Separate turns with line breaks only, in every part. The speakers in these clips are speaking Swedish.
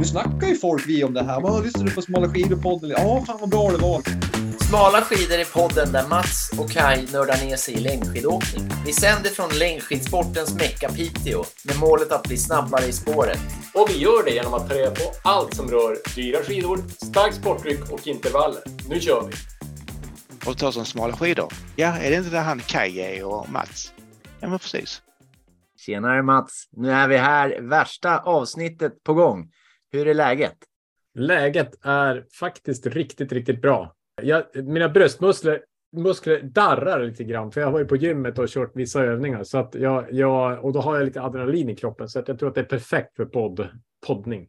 Nu snackar ju folk vi om det här. Vad lyssnar du på Smala skidor-podden? Ja, fan vad bra det var.
Smala skidor är podden där Mats och Kai nördar ner sig i längdskidåkning. Vi sänder från längdskidsportens Mecka Piteå med målet att bli snabbare i spåret.
Och vi gör det genom att ta reda på allt som rör dyra skidor, starkt sporttryck och intervaller. Nu kör vi!
Och ta som smala skidor. Ja, är det inte där han Kaj är och Mats? Ja, men precis.
Tjenare Mats! Nu är vi här, värsta avsnittet på gång. Hur är läget?
Läget är faktiskt riktigt, riktigt bra. Jag, mina bröstmuskler muskler darrar lite grann, för jag har varit på gymmet och kört vissa övningar. Så att jag, jag, och då har jag lite adrenalin i kroppen, så att jag tror att det är perfekt för podd, poddning.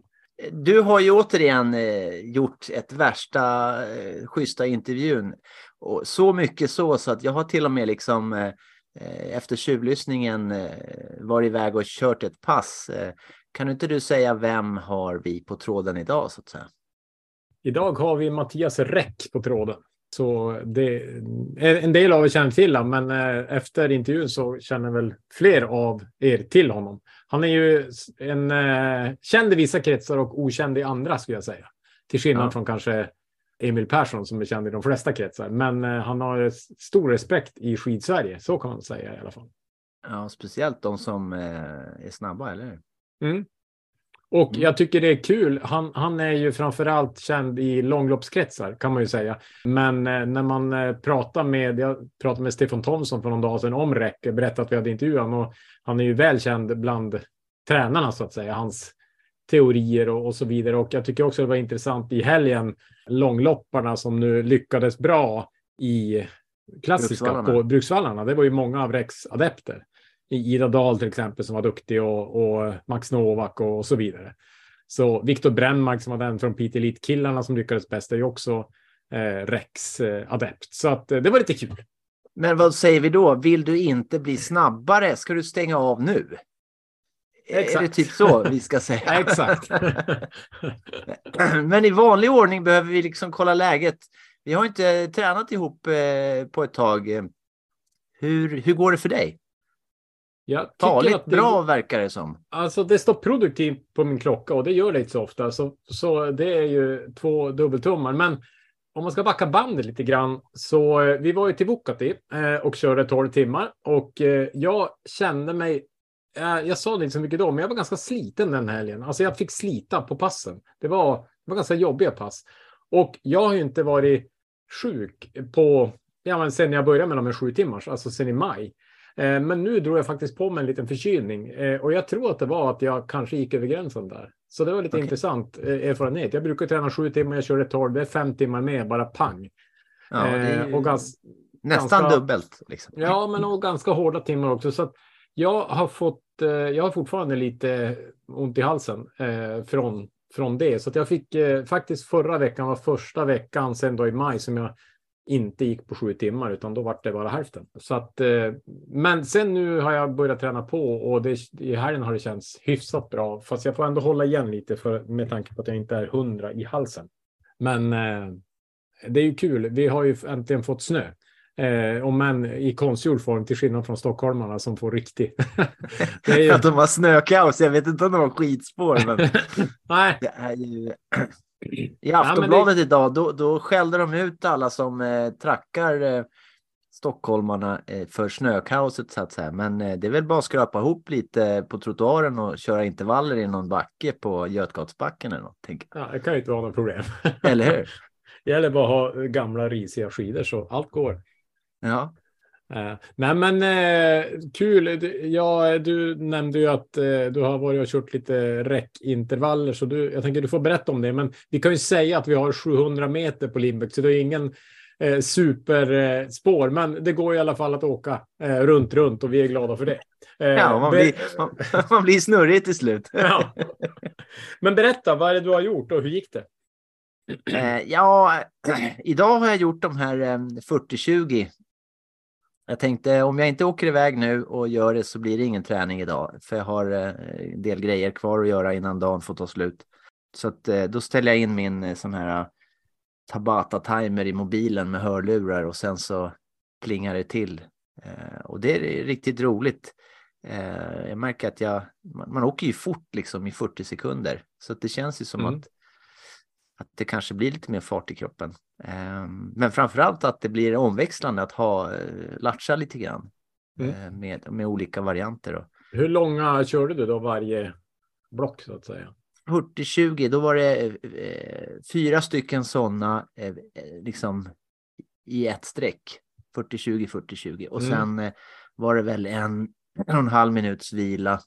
Du har ju återigen eh, gjort ett värsta eh, schyssta intervjun. Och så mycket så, så att jag har till och med liksom eh, eh efter tjuvlyssningen varit iväg och kört ett pass. Eh, kan inte du säga vem har vi på tråden idag så att säga?
Idag har vi Mattias Räck på tråden. Så det, en del av er känner till honom, men eh, efter intervjun så känner väl fler av er till honom. Han är ju en eh, känd i vissa kretsar och okänd i andra skulle jag säga. Till skillnad ja. från kanske Emil Persson som är känd i de flesta kretsar. Men eh, han har stor respekt i skidsverige, så kan man säga i alla fall.
Ja, speciellt de som är snabba, eller hur?
Mm. Och mm. jag tycker det är kul. Han, han är ju framförallt känd i långloppskretsar kan man ju säga. Men eh, när man eh, pratar med, jag pratade med Stefan Thomsson för någon dag sedan om Räck, berättade att vi hade intervjuat honom och han är ju välkänd bland tränarna så att säga, hans teorier och, och så vidare. Och jag tycker också det var intressant i helgen, långlopparna som nu lyckades bra i klassiska Bruksvallarna. på Bruksvallarna. Det var ju många av Räcks adepter. Ida Dahl till exempel som var duktig och, och Max Novak och, och, så vidare. Så Viktor Brännmark som var den från Piteå Elite-killarna som lyckades bäst är ju också eh, Rex eh, adept. Så att, eh, det var lite kul.
Men vad säger vi då? Vill du inte bli snabbare? Ska du stänga av nu? Exakt. Är det typ så vi ska säga?
Exakt.
Men i vanlig ordning behöver vi liksom kolla läget. Vi har inte tränat ihop eh, på ett tag. Hur, hur går det för dig?
Jag
Taligt att det, bra verkar det som.
Alltså det står produktivt på min klocka och det gör det inte så ofta. Så, så det är ju två dubbeltummar. Men om man ska backa bandet lite grann så eh, vi var ju till Vuokatti eh, och körde 12 timmar och eh, jag kände mig jag sa det inte så mycket då, men jag var ganska sliten den helgen. Alltså jag fick slita på passen. Det var, det var ganska jobbiga pass. Och jag har ju inte varit sjuk på, ja men sen jag började med de här sju timmars, alltså sen i maj. Eh, men nu drog jag faktiskt på mig en liten förkylning eh, och jag tror att det var att jag kanske gick över gränsen där. Så det var lite okay. intressant eh, erfarenhet. Jag brukar träna sju timmar, jag körde tolv, det är fem timmar med, bara pang.
Ja, och gans, nästan ganska, dubbelt. Liksom.
Ja, men och ganska hårda timmar också. Så jag har fått, jag har fortfarande lite ont i halsen från, från det. Så jag fick faktiskt förra veckan var första veckan sen då i maj som jag inte gick på sju timmar utan då var det bara hälften. Så att, eh, men sen nu har jag börjat träna på och det, i helgen har det känts hyfsat bra. Fast jag får ändå hålla igen lite för, med tanke på att jag inte är hundra i halsen. Men eh, det är ju kul. Vi har ju äntligen fått snö. Eh, om än i konstgjord form till skillnad från stockholmarna som får riktig.
ju... att de har snökaos. Jag vet inte om de har skidspår. Men...
Nej.
Det är ju... I Aftonbladet ja, det... idag, då, då skällde de ut alla som eh, trackar eh, stockholmarna eh, för snökaoset så att säga. Men eh, det är väl bara att skrapa ihop lite på trottoaren och köra intervaller i någon backe på Götgatsbacken eller något.
Ja, det kan ju inte vara något problem.
eller hur?
Det gäller bara att ha gamla risiga skidor så allt går.
Ja.
Uh, nej men uh, kul. Ja, du nämnde ju att uh, du har varit och kört lite räckintervaller så du, jag tänker du får berätta om det. Men vi kan ju säga att vi har 700 meter på Lindbäck så det är ingen superspår. men det går i alla fall att åka runt, runt och vi är glada för det.
ja, man blir, man, man blir snurrig till slut.
ja. Men berätta, vad är det du har gjort och hur gick det?
ja, idag har jag gjort de här 40-20 jag tänkte om jag inte åker iväg nu och gör det så blir det ingen träning idag. För jag har eh, en del grejer kvar att göra innan dagen får ta slut. Så att, eh, då ställer jag in min eh, sån här Tabata-timer i mobilen med hörlurar och sen så plingar det till. Och det är riktigt roligt. Jag märker att jag, man, åker ju fort liksom i 40 sekunder. Så det känns ju som
Mm.
att, att det kanske blir lite mer fart i kroppen. Eh, men framförallt att det blir omväxlande att ha, eh, latcha lite grann.
Mm.
Eh, med, med olika varianter. Då.
Hur långa körde du då varje block så att säga?
40-20, då var det eh, fyra stycken sådana liksom i ett streck. 40-20, 40-20. Och
Mm.
sen eh, var det väl en, en och en halv minuts vila.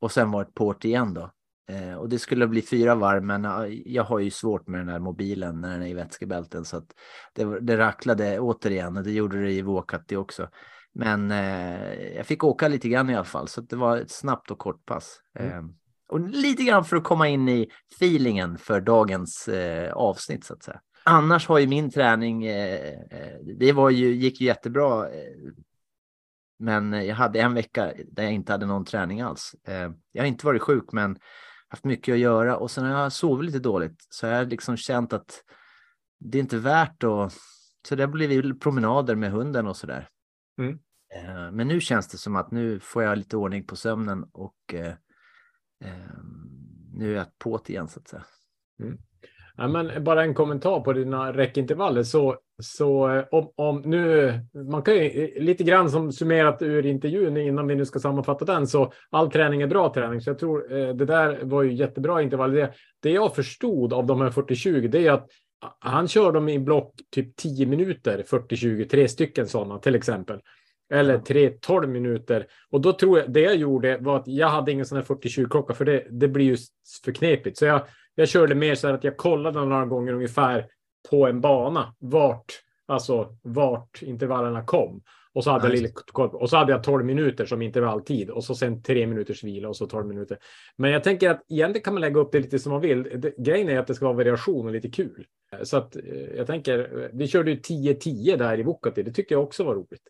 Och sen var det ett port igen då. Eh, och det skulle bli fyra varv, men jag har ju svårt med den här mobilen när den är i vätskebälten. Så att det, det racklade återigen och det gjorde det i Vuokatti också. Men eh, jag fick åka lite grann i alla fall, så det var ett snabbt och kort pass.
Mm.
Eh, och lite grann för att komma in i feelingen för dagens eh, avsnitt så att säga. Annars har ju min träning, eh, eh, det var ju, gick ju jättebra. Men jag hade en vecka där jag inte hade någon träning alls. Eh, jag har inte varit sjuk men haft mycket att göra och sen har jag sovit lite dåligt. Så jag har liksom känt att det är inte värt att... Så det har blivit promenader med hunden och sådär.
Mm.
Eh, Men nu känns det som att nu får jag lite ordning på sömnen och eh, eh, nu är jag på det igen så att säga.
Ja, men bara en kommentar på dina räckintervaller. Så, så eh, om, om nu, man kan ju eh, lite grann som summerat ur intervjun innan vi nu ska sammanfatta den, så all träning är bra träning. Så jag tror eh, det där var ju jättebra intervaller. Det, det jag förstod av de här 40-20, det är att han kör dem i block typ 10 minuter, 40-20, tre stycken sådana till exempel. Eller 3-12 minuter. Och då tror jag, det jag gjorde var att jag hade ingen sån här 40-20 klocka, för det, det blir ju för knepigt. Så jag, jag körde mer så här att jag kollade några gånger ungefär på en bana vart, alltså vart intervallerna kom. Och så hade, jag
Nice.
på- och så hade jag 12 minuter som intervalltid och så sen 3 minuters vila och så 12 minuter. Men jag tänker att egentligen kan man lägga upp det lite som man vill. Det, grejen är att det ska vara variation och lite kul. Så att eh, jag tänker, eh, vi körde ju 10-10 där i Vuokatti. Det tycker jag också var roligt.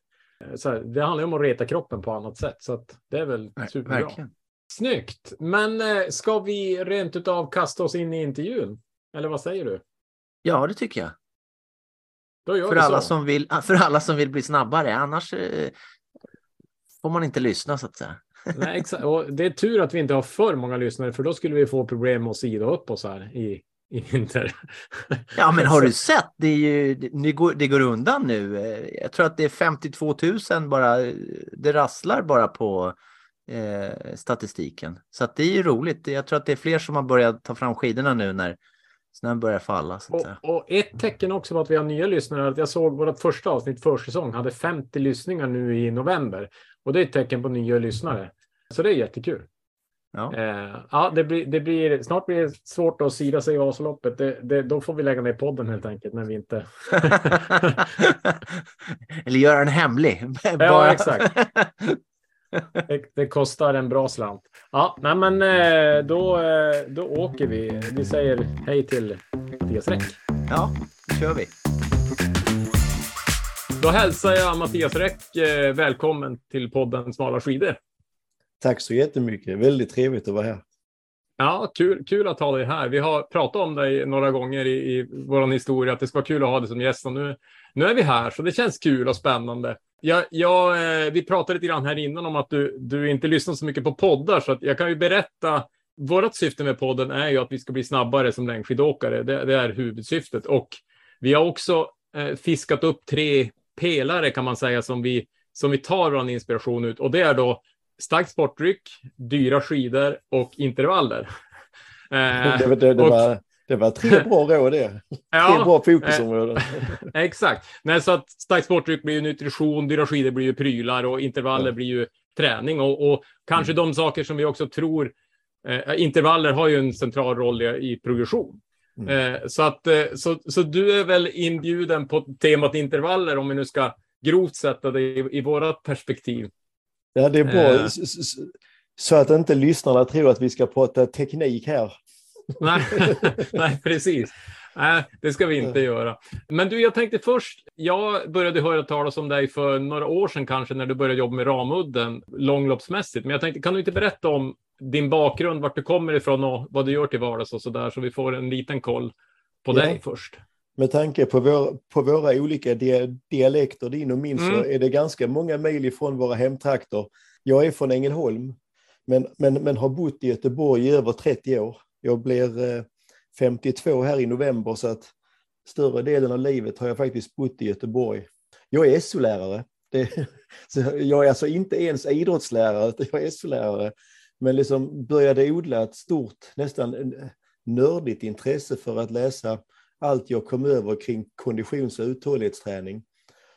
Eh, Så här, det handlar ju om att reta kroppen på annat sätt, så att det är väl superbra.
Verkligen.
Snyggt. Men eh, ska vi rent utav kasta oss in i intervjun? Eller vad säger du?
Ja, det tycker jag. För alla,
så.
som vill, för alla som vill bli snabbare. Annars eh, får man inte lyssna så att säga.
Nej, exakt. Och det är tur att vi inte har för många lyssnare, för då skulle vi få problem med att sida upp oss här i, i vinter.
Ja, men har du sett? Det, är ju, det, går, det går undan nu. Eh, Jag tror att det är 52 000 bara. Det rasslar bara på eh, statistiken. Så det är ju roligt. Jag tror att det är fler som har börjat ta fram skidorna nu när snön börjar falla.
Och, och ett tecken också på att vi har nya lyssnare att jag såg vårt första avsnitt försäsong hade 50 lyssningar nu i november. Och det är ett tecken på nya lyssnare. Så det är jättekul.
Ja.
Eh, ja, det blir, det blir, snart blir det svårt att sida sig i Vasaloppet. Det, det, då får vi lägga ner podden helt enkelt när vi inte...
Eller göra den hemlig.
Ja, exakt. Det, det kostar en bra slant. Ja, nej men eh, då, eh, då åker vi. Vi säger hej till Mattias Räck.
Ja, nu kör vi.
Då hälsar jag Mattias Räck eh, välkommen till podden Smala skidor.
Tack så jättemycket. Väldigt trevligt att vara här.
Ja, kul, kul att ha dig här. Vi har pratat om dig några gånger i, i vår historia, att det ska vara kul att ha dig som gäst. Och nu, nu är vi här, så det känns kul och spännande. Jag, jag, eh, vi pratade lite grann här innan om att du, du inte lyssnar så mycket på poddar, så jag kan ju berätta. Vårt syfte med podden är ju att vi ska bli snabbare som längdskidåkare. Det, det är huvudsyftet. Och vi har också eh, fiskat upp tre pelare kan man säga som vi, som vi tar vår inspiration ut. Och det är då starkt sportdryck, dyra skidor och intervaller. Eh,
Det, det, det,
och-
det var tre bra råd det. Tre
ja,
bra fokusområden.
exakt. Nej, så att starkt sportdryck blir ju nutrition, dyra skidor blir ju prylar och intervaller
Ja.
blir ju träning. Och, och kanske de saker som vi också tror, eh, intervaller har ju en central roll i, i progression.
Mm.
Eh, så, att, eh, så, så du är väl inbjuden på temat intervaller om vi nu ska grovt sätta det i, i vårat perspektiv.
Ja, det är bra.
Eh.
Så att inte lyssnarna tror att vi ska prata teknik här.
Nej, nej precis. Nej, det ska vi inte göra. Men du, jag tänkte först, jag började höra talas om dig för några år sedan kanske när du började jobba med Ramudden långloppsmässigt. Men jag tänkte, kan du inte berätta om din bakgrund, vart du kommer ifrån och vad du gör till vardags och så där, så vi får en liten koll på
Ja.
dig först.
Med tanke på, vår, på våra olika dia, dialekter, din och min, så
Mm.
är det ganska många mejl ifrån våra hemtrakter. jag är från Ängelholm, men, men, men har bott i Göteborg i över 30 år. Jag blir eh, 52 här i november, så att större delen av livet har jag faktiskt bott i Göteborg. Jag är SO-lärare. Jag är alltså inte ens idrottslärare, utan jag är SO-lärare. Men liksom började odla ett stort, nästan eh, nördigt intresse för att läsa allt jag kom över kring konditions och uthållighetsträning.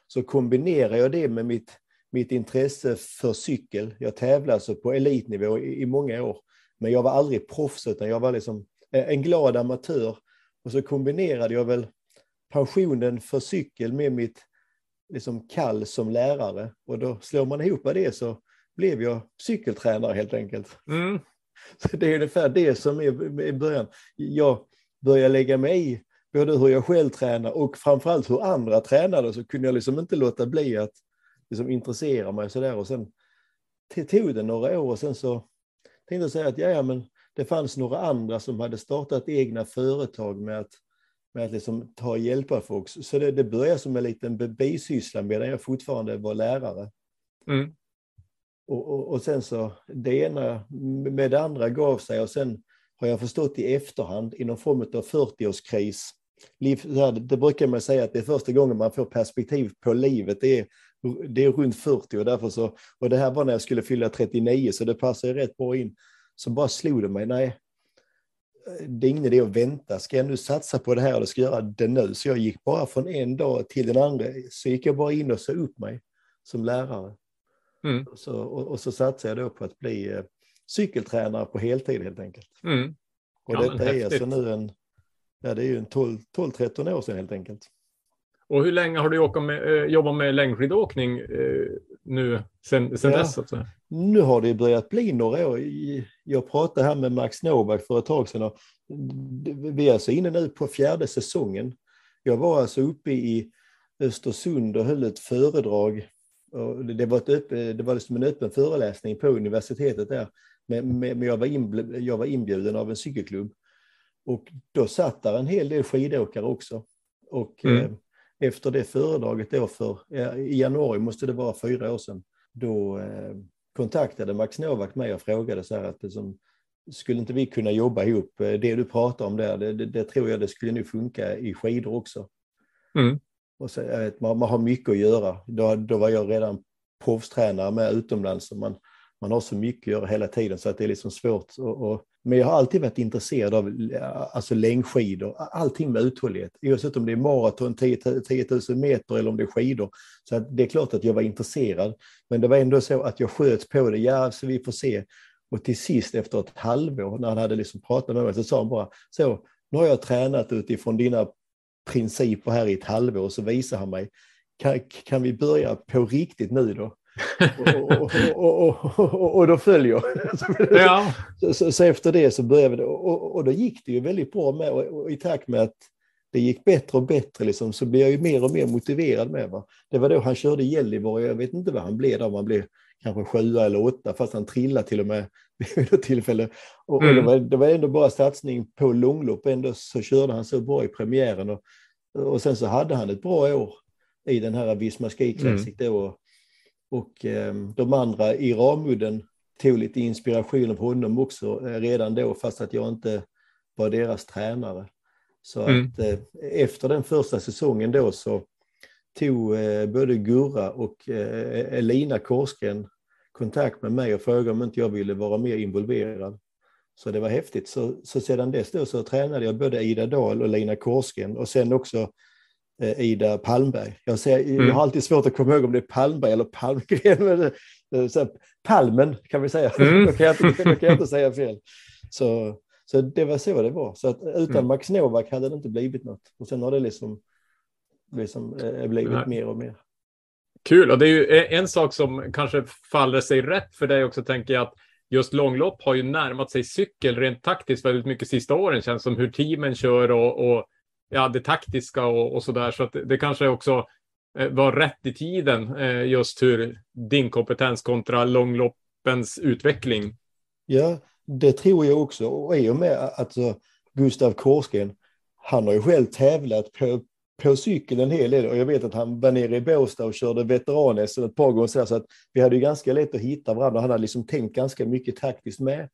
Så kombinerar jag det med mitt, mitt intresse för cykel. Jag tävlade alltså på elitnivå i, i många år, men jag var aldrig proffs, utan jag var liksom en glad amatör. Och så kombinerade jag väl passionen för cykel med mitt liksom kall som lärare. Och då slår man ihop det så blev jag cykeltränare helt enkelt.
Mm.
Så det är ungefär det som är i början. Jag började lägga mig i både hur jag själv tränar och framförallt hur andra tränade så kunde jag liksom inte låta bli att liksom intressera mig sådär och sen tog det några år och sen så tänkte säga att ja, ja, men det fanns några andra som hade startat egna företag med att, med att liksom ta och hjälpa folk. Så det, det började som en liten bisyssla medan jag fortfarande var lärare.
Mm.
Och, och, och, sen så det ena med det andra gav sig och sen har jag förstått i efterhand i någon form av 40-årskris. Det brukar man säga att det är första gången man får perspektiv på livet. Det är, det är runt 40 och därför så, och det här var när jag skulle fylla 39 så det passar rätt bra in. Så bara slog det mig, nej, det är ingen idé att vänta. Ska jag nu satsa på det här eller ska jag göra det nu? Så jag gick bara från en dag till den andra. Så gick jag bara in och sa upp mig som lärare. Mm. Så, och, och, så satsade jag då på att bli eh, cykeltränare på heltid helt enkelt.
Mm.
Och ja, detta är alltså nu en, ja det är ju en 12-13 år sedan helt enkelt.
Och hur länge har du med, jobbat med längdskidåkning äh, nu sen, sen ja, dess? Alltså?
Nu har det börjat bli några år. Jag pratade här med Max Novak för ett tag sedan och vi är alltså inne nu på fjärde säsongen. Jag var alltså uppe i Östersund och höll ett föredrag. Det, var ett öppen, det var liksom en öppen föreläsning på universitetet där. Men, men jag, var inbjuden, jag var inbjuden av en cykelklubb. Och då satt där en hel del skidåkare också. Och mm. Efter det föredraget då för, i januari måste det vara fyra år sedan, då eh, kontaktade Max Novak mig och frågade så här att det som, skulle inte vi kunna jobba ihop? Eh, det du pratar om där, det, det, det tror jag det skulle nu funka i skidor också.
Mm.
Och så, vet, man, man, har mycket att göra. Då, då var jag redan proffstränare med utomlands. Och man, man har så mycket att göra hela tiden så att det är liksom svårt. Och, och, men jag har alltid varit intresserad av eh, alltså längdskidor, allting med uthållighet. Oavsett om det är maraton, 10, 10 000 meter eller om det är skidor. Så att det är klart att jag var intresserad. Men det var ändå så att jag sköt på det. Ja, så vi får se. Och till sist efter ett halvår när han hade liksom pratat med mig så sa han bara så, nu har jag tränat utifrån dina principer här i ett halvår och så visar han mig, kan, kan vi börja på riktigt nu då? Och, och, och, och, då följer
ja.
så, så, så, efter det så började vi, och, och då gick det ju väldigt bra med och, i takt med att det gick bättre och bättre liksom, så blev jag ju mer och mer motiverad med. Va? Det var då han körde Gällivare, jag vet inte vad han blev där, om han blev kanske sjua eller åtta, fast han trillade till och med vid något tillfälle. Och, mm. och det, var, det var ändå bara satsning på långlopp, ändå så körde han så bra i premiären. Och, och sen så hade han ett bra år i den här Visma Ski Classic mm. då. Och eh, de andra i Ramudden tog lite inspiration av honom också eh, redan då, fast att jag inte var deras tränare. Så mm. att eh, efter den första säsongen då så tog eh, både Gurra och Elina Korsgren kontakt med mig och frågade om inte jag ville vara mer involverad. Så det var häftigt. Så, så sedan dess då så tränade jag både Ida Dahl och Lina Korsgren och sen också Ida Palmberg. Jag, säger, mm. jag har alltid svårt att komma ihåg om det är Palmberg eller Palmgren. Eh, så, palmen kan vi säga. Mm. då, kan jag inte, då kan jag inte säga fel. Så, så det var så det var. Så att utan mm. Max Novak hade det inte blivit något. Och sen har det liksom, liksom eh, blivit Nej. mer och mer.
Kul, och det är ju en sak som kanske faller sig rätt för dig också, tänker jag, att just långlopp har ju närmat sig cykel rent taktiskt väldigt mycket sista åren, känns som hur teamen kör och, och ja, det taktiska och, och så där. Så att det kanske också eh, var rätt i tiden, eh, just hur din kompetens kontra långloppens utveckling.
Ja, det tror jag också. Och i och med att alltså, Gustav Korsgren, han har ju själv tävlat på, på cykel en hel del och jag vet att han var nere i Båstad och körde veteran ett par gånger så, så att vi hade ju ganska lätt att hitta varandra. Han hade liksom tänkt ganska mycket taktiskt med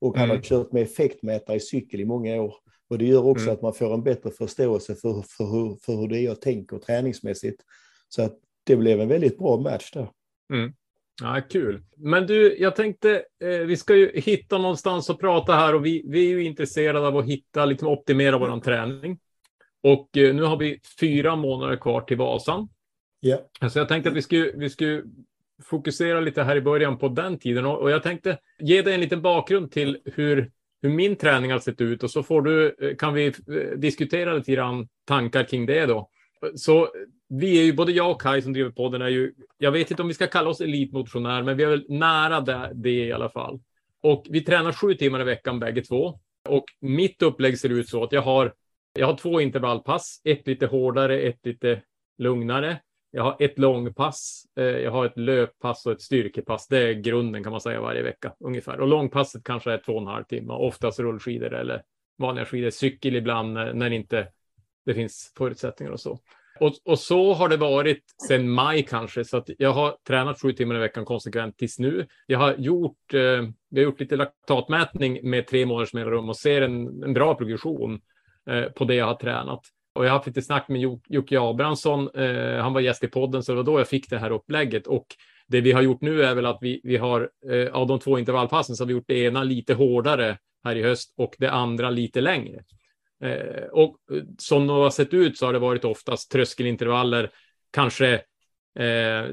och han
Mm.
har kört med effektmätare i cykel i många år. Och det gör också
Mm.
att man får en bättre förståelse för, för, hur, för hur det är jag tänker träningsmässigt. Så att det blev en väldigt bra match där.
Ja, kul. Men du, jag tänkte, eh, vi ska ju hitta någonstans att prata här och vi, vi är ju intresserade av att hitta, liksom optimera våran träning. Och eh, nu har vi fyra månader kvar till Vasan.
Ja.
Så jag tänkte att vi skulle, vi skulle fokusera lite här i början på den tiden och, och jag tänkte ge dig en liten bakgrund till hur, hur min träning har sett ut och så får du, eh, kan vi eh, diskutera lite grann tankar kring det då. Så vi är ju, både jag och Kai som driver podden är ju, jag vet inte om vi ska kalla oss elitmotionär, men vi är väl nära det, det i alla fall. Och vi tränar sju timmar i veckan bägge två. Och mitt upplägg ser ut så att jag har, jag har två intervallpass, ett lite hårdare, ett lite lugnare. Jag har ett långpass, eh, jag har ett löppass och ett styrkepass. Det är grunden kan man säga varje vecka ungefär. Och långpasset kanske är två och en halv timme, oftast rullskidor eller vanliga skidor, cykel ibland eh, när, inte det finns förutsättningar och så. Och, och så har det varit sedan maj kanske, så att jag har tränat sju timmar i veckan konsekvent tills nu. Jag har gjort, eh, jag har gjort lite laktatmätning med tre månaders mellanrum och ser en, en bra progression eh, på det jag har tränat. Och jag har haft lite snack med Jo- Jocke Abrahamsson, eh, han var gäst i podden, så det var då jag fick det här upplägget. Och det vi har gjort nu är väl att vi, vi har, eh, av de två intervallpassen så har vi gjort det ena lite hårdare här i höst och det andra lite längre. Eh, och eh, som det har sett ut så har det varit oftast tröskelintervaller, kanske eh,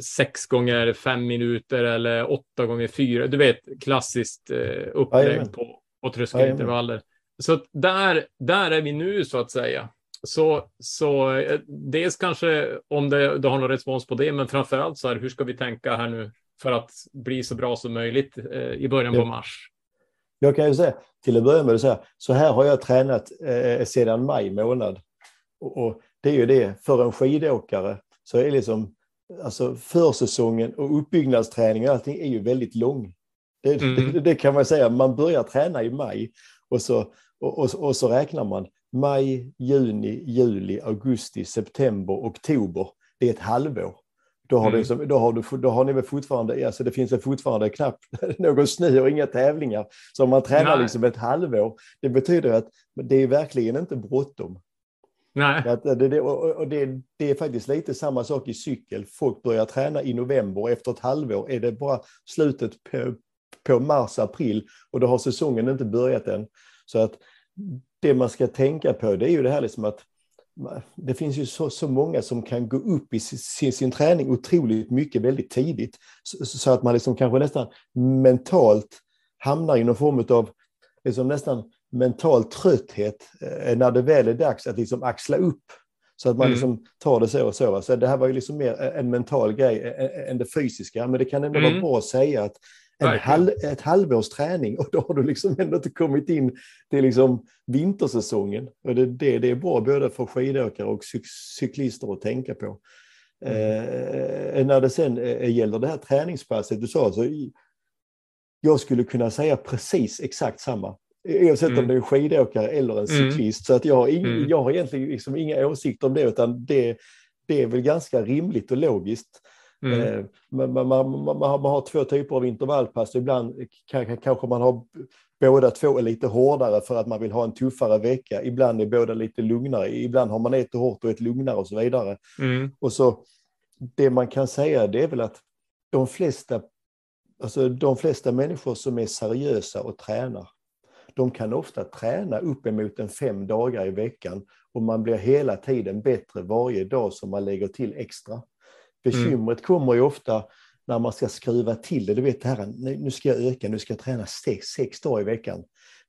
gånger fem minuter eller åtta gånger fyra. Du vet, klassiskt eh, upplägg på, på tröskelintervaller. Så att där, där är vi nu så att säga. Så, så eh, dels kanske om det, du har någon respons på det, men framför allt så här, hur ska vi tänka här nu för att bli så bra som möjligt eh, i början på mars?
Jag kan ju säga, till att börja med, så här, så här har jag tränat eh, sedan maj månad. Och, och det är ju det, för en skidåkare så är liksom, alltså försäsongen och uppbyggnadsträningen och allting är ju väldigt lång. Det,
Mm.
det, det kan man säga, man börjar träna i maj och så, och, och, och så räknar man maj, juni, juli, augusti, september, oktober. Det är ett halvår. Då har,
Mm.
liksom, då, har du, då har ni väl fortfarande, alltså det finns väl fortfarande knappt någon snö och inga tävlingar. Så om man tränar
Nej.
liksom ett halvår, det betyder att det är verkligen inte bråttom.
Nej.
Att det, det, och det, det är faktiskt lite samma sak i cykel. Folk börjar träna i november efter ett halvår är det bara slutet på, på mars, april och då har säsongen inte börjat än. Så att det man ska tänka på det är ju det här liksom att det finns ju så, så många som kan gå upp i sin, sin träning otroligt mycket väldigt tidigt. Så, så att man liksom kanske nästan mentalt hamnar i någon form av liksom nästan mental trötthet eh, när det väl är dags att liksom axla upp. Så att man
Mm.
liksom tar det så och så. Så det här var ju liksom mer en mental grej än det fysiska. Men det kan ändå
Mm.
vara bra att säga att en halv, ett halvårs träning och då har du liksom ändå inte kommit in till liksom vintersäsongen. Och det, det, det är bra både för skidåkare och cyk, cyklister att tänka på. Eh, när det sen eh, gäller det här träningspasset du sa, så i- jag skulle kunna säga precis exakt samma. Oavsett om
Mm.
det är en skidåkare eller en
Mm.
cyklist. Så att jag, har ing,
Mm.
jag har egentligen liksom inga åsikter om det, utan det, det är väl ganska rimligt och logiskt.
Mm.
Eh, Man, man, man, man, har- man har två typer av intervallpass. Ibland kan- kanske man har båda två är lite hårdare för att man vill ha en tuffare vecka. Ibland är båda lite lugnare. Ibland har man ett hårt och ett lugnare och så vidare.
Mm.
Och så det man kan säga det är väl att de flesta, alltså de flesta människor som är seriösa och tränar, de kan ofta träna uppemot en fem dagar i veckan och man blir hela tiden bättre varje dag som man lägger till extra. Bekymret kommer ju ofta när man ska skruva till det. Du vet det här, nu ska jag öka, nu ska jag träna sex, sex dagar i veckan.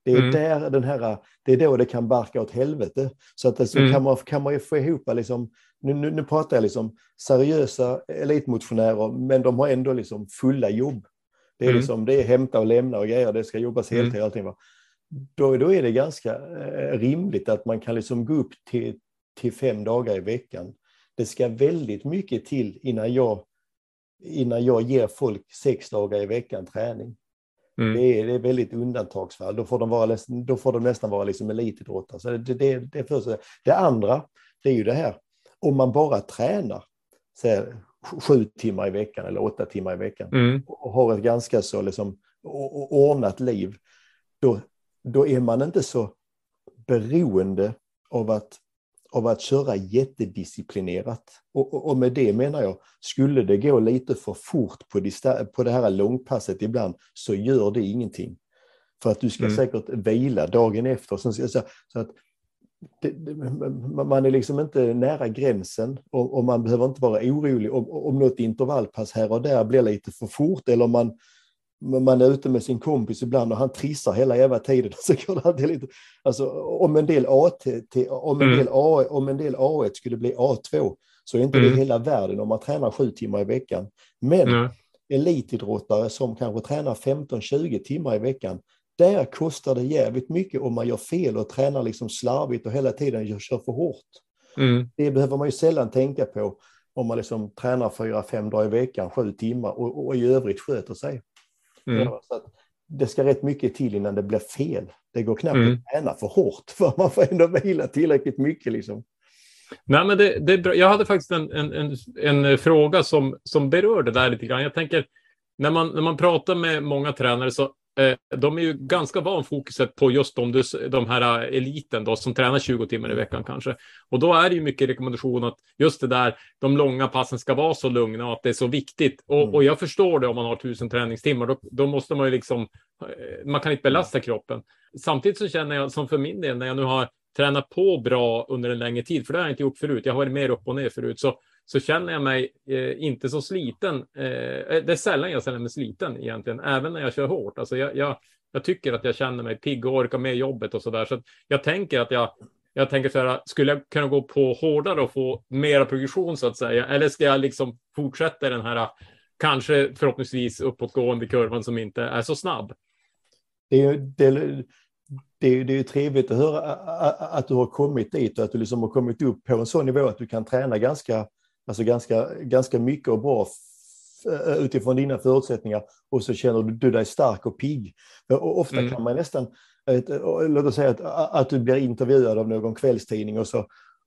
Det är,
Mm.
där den här, det är då det kan barka åt helvete. Så att alltså
Mm.
kan, man, kan man ju få ihop, liksom, nu, nu, nu pratar jag liksom seriösa elitmotionärer, men de har ändå liksom fulla jobb. Det är,
Mm.
liksom, det är hämta och lämna och grejer, det ska jobbas
Mm.
heltid och allting. Va? Då, då är det ganska eh, rimligt att man kan liksom gå upp till, till fem dagar i veckan. Det ska väldigt mycket till innan jag, innan jag ger folk sex dagar i veckan träning.
Mm.
Det, är, det är väldigt undantagsfall. Då får de, vara, då får de nästan vara liksom elitidrottare. Så det, det, det, är först. det andra, det är ju det här om man bara tränar så sju timmar i veckan eller åtta timmar i veckan
Mm.
och har ett ganska så liksom, ordnat liv, då, då är man inte så beroende av att, av att köra jättedisciplinerat. Och, och, och med det menar jag, skulle det gå lite för fort på, på det här långpasset ibland, så gör det ingenting. För att du ska
Mm.
säkert vila dagen efter. Så, så, så att det, det, man är liksom inte nära gränsen och, och man behöver inte vara orolig om, om något intervallpass här och där blir lite för fort eller man, man är ute med sin kompis ibland och han trissar hela jävla tiden. Så går det alltid lite, alltså, om en del AT, om en
Mm.
del A, om en del A1 skulle bli A2 så är inte
Mm.
det hela världen om man tränar sju timmar i veckan. Men
Ja.
elitidrottare som kanske tränar 15-20 timmar i veckan, där kostar det jävligt mycket om man gör fel och tränar liksom slarvigt och hela tiden kör för hårt.
Mm.
Det behöver man ju sällan tänka på om man liksom tränar fyra, fem dagar i veckan, sju timmar och, och i övrigt sköter sig.
Mm.
Så att det ska rätt mycket till innan det blir fel. Det går knappt
Mm.
att träna för hårt för man får ändå vila tillräckligt mycket. Liksom.
Nej, men det, det är bra. Jag hade faktiskt en, en, en, en fråga som, som berör det där lite grann. Jag tänker, när man, när man pratar med många tränare så de är ju ganska van fokuset på just de, de här eliten då, som tränar 20 timmar i veckan kanske. Och då är det ju mycket rekommendation att just det där, de långa passen ska vara så lugna och att det är så viktigt. Och,
Mm.
och jag förstår det om man har tusen träningstimmar, då, då måste man ju liksom, eh, man kan inte belasta kroppen. Samtidigt så känner jag, som för min del, när jag nu har tränat på bra under en längre tid, för det har jag inte gjort förut, jag har varit mer upp och ner förut, så, så känner jag mig eh, inte så sliten. Eh, eh, det är sällan jag känner mig sliten egentligen, även när jag kör hårt. Alltså jag, jag, jag tycker att jag känner mig pigg och orkar med jobbet och så där. Så att jag tänker att jag, jag tänker så här, skulle jag kunna gå på hårdare och få mera progression så att säga? Eller ska jag liksom fortsätta den här, kanske förhoppningsvis uppåtgående kurvan som inte är så snabb?
Det är, ju- det, det, är, det är ju trevligt att höra att du har kommit dit och att du liksom har kommit upp på en sån nivå att du kan träna ganska, alltså ganska, ganska mycket och bra f- utifrån dina förutsättningar och så känner du, dig stark och pigg. Och ofta
Mm.
kan man nästan, ett, låt oss säga att, att du blir intervjuad av någon kvällstidning och så,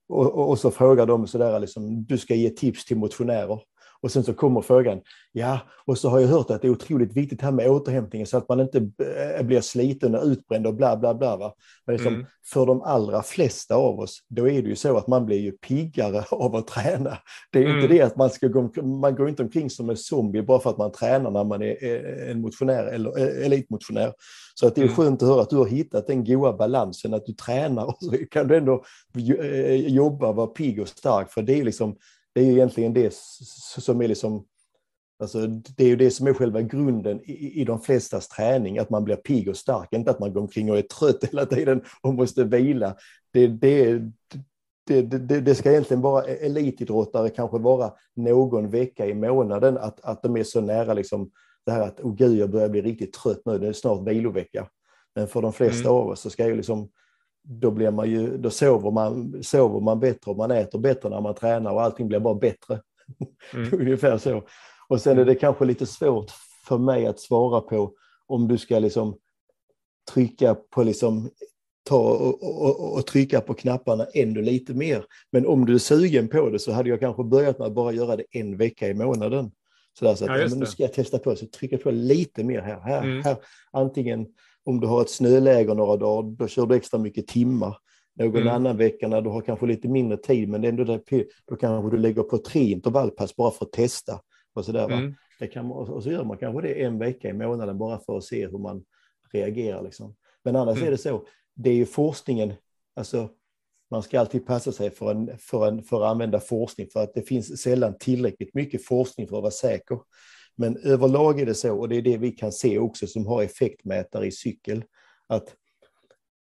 och, och så frågar de sådär liksom, du ska ge tips till motionärer. Och sen så kommer frågan, ja, och så har jag hört att det är otroligt viktigt här med återhämtningen så att man inte eh, blir sliten och utbränd och bla bla bla. Va? Men liksom,
Mm.
För de allra flesta av oss, då är det ju så att man blir ju piggare av att träna. Det är ju inte
Mm.
det att man ska gå, man går inte omkring som en zombie bara för att man tränar när man är eh, en motionär eller eh, elitmotionär. Så att det är
Mm.
skönt att höra att du har hittat den goda balansen, att du tränar och så kan du ändå jo- jobba, vara pigg och stark. För det är liksom det är ju egentligen det som är liksom Alltså, det är ju det som är själva grunden i, i de flestas träning, att man blir pigg och stark, inte att man går omkring och är trött hela tiden och måste vila. Det, det, det, det, det ska egentligen vara elitidrottare kanske vara någon vecka i månaden, att, att de är så nära liksom det här att, oh gud, jag börjar bli riktigt trött nu, det är snart vilovecka. Men för de flesta
Mm.
av oss så ska ju liksom då, blir man ju, då sover, man, sover man bättre och man äter bättre när man tränar och allting blir bara bättre.
Mm.
Ungefär så. Och sen är det kanske lite svårt för mig att svara på om du ska liksom trycka på liksom ta och, och, och trycka på knapparna ännu lite mer. Men om du är sugen på det så hade jag kanske börjat med att bara göra det en vecka i månaden. Så, där, så att
Ja,
men nu ska jag testa på, så trycka på lite mer här. här,
Mm.
här. Antingen om du har ett snöläger några dagar, då kör du extra mycket timmar. Någon
Mm.
annan vecka när du har kanske lite mindre tid, men ändå där, då kanske du lägger på tre intervallpass bara för att testa. Och så, där?
Mm.
Det kan, och så gör man kanske det en vecka i månaden bara för att se hur man reagerar. Liksom. Men annars
Mm.
är det så, det är ju forskningen, alltså man ska alltid passa sig för, en, för, en, för att använda forskning för att det finns sällan tillräckligt mycket forskning för att vara säker. Men överlag är det så, och det är det vi kan se också som har effektmätare i cykel, att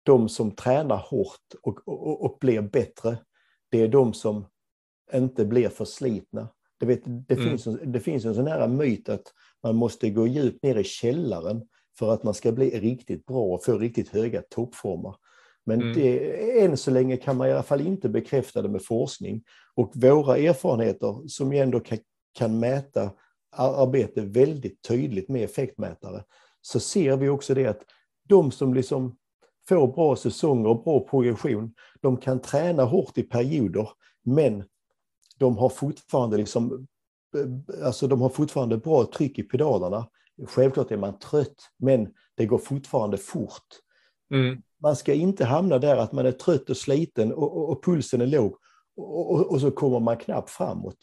de som tränar hårt och, och, och blir bättre, det är de som inte blir för slitna. Det, vet, det,
Mm.
finns, en- det finns en sån här myt att man måste gå djupt ner i källaren för att man ska bli riktigt bra och få riktigt höga toppformer. Men
Mm.
det, än så länge kan man i alla fall inte bekräfta det med forskning. Och våra erfarenheter som ju ändå kan, kan mäta arbete väldigt tydligt med effektmätare, så ser vi också det att de som liksom får bra säsonger och bra progression, de kan träna hårt i perioder, men de har fortfarande liksom, alltså de har fortfarande bra tryck i pedalerna. Självklart är man trött, men det går fortfarande fort.
Mm.
Man ska inte hamna där att man är trött och sliten och, och, och pulsen är låg och, och, och, så kommer man knappt framåt.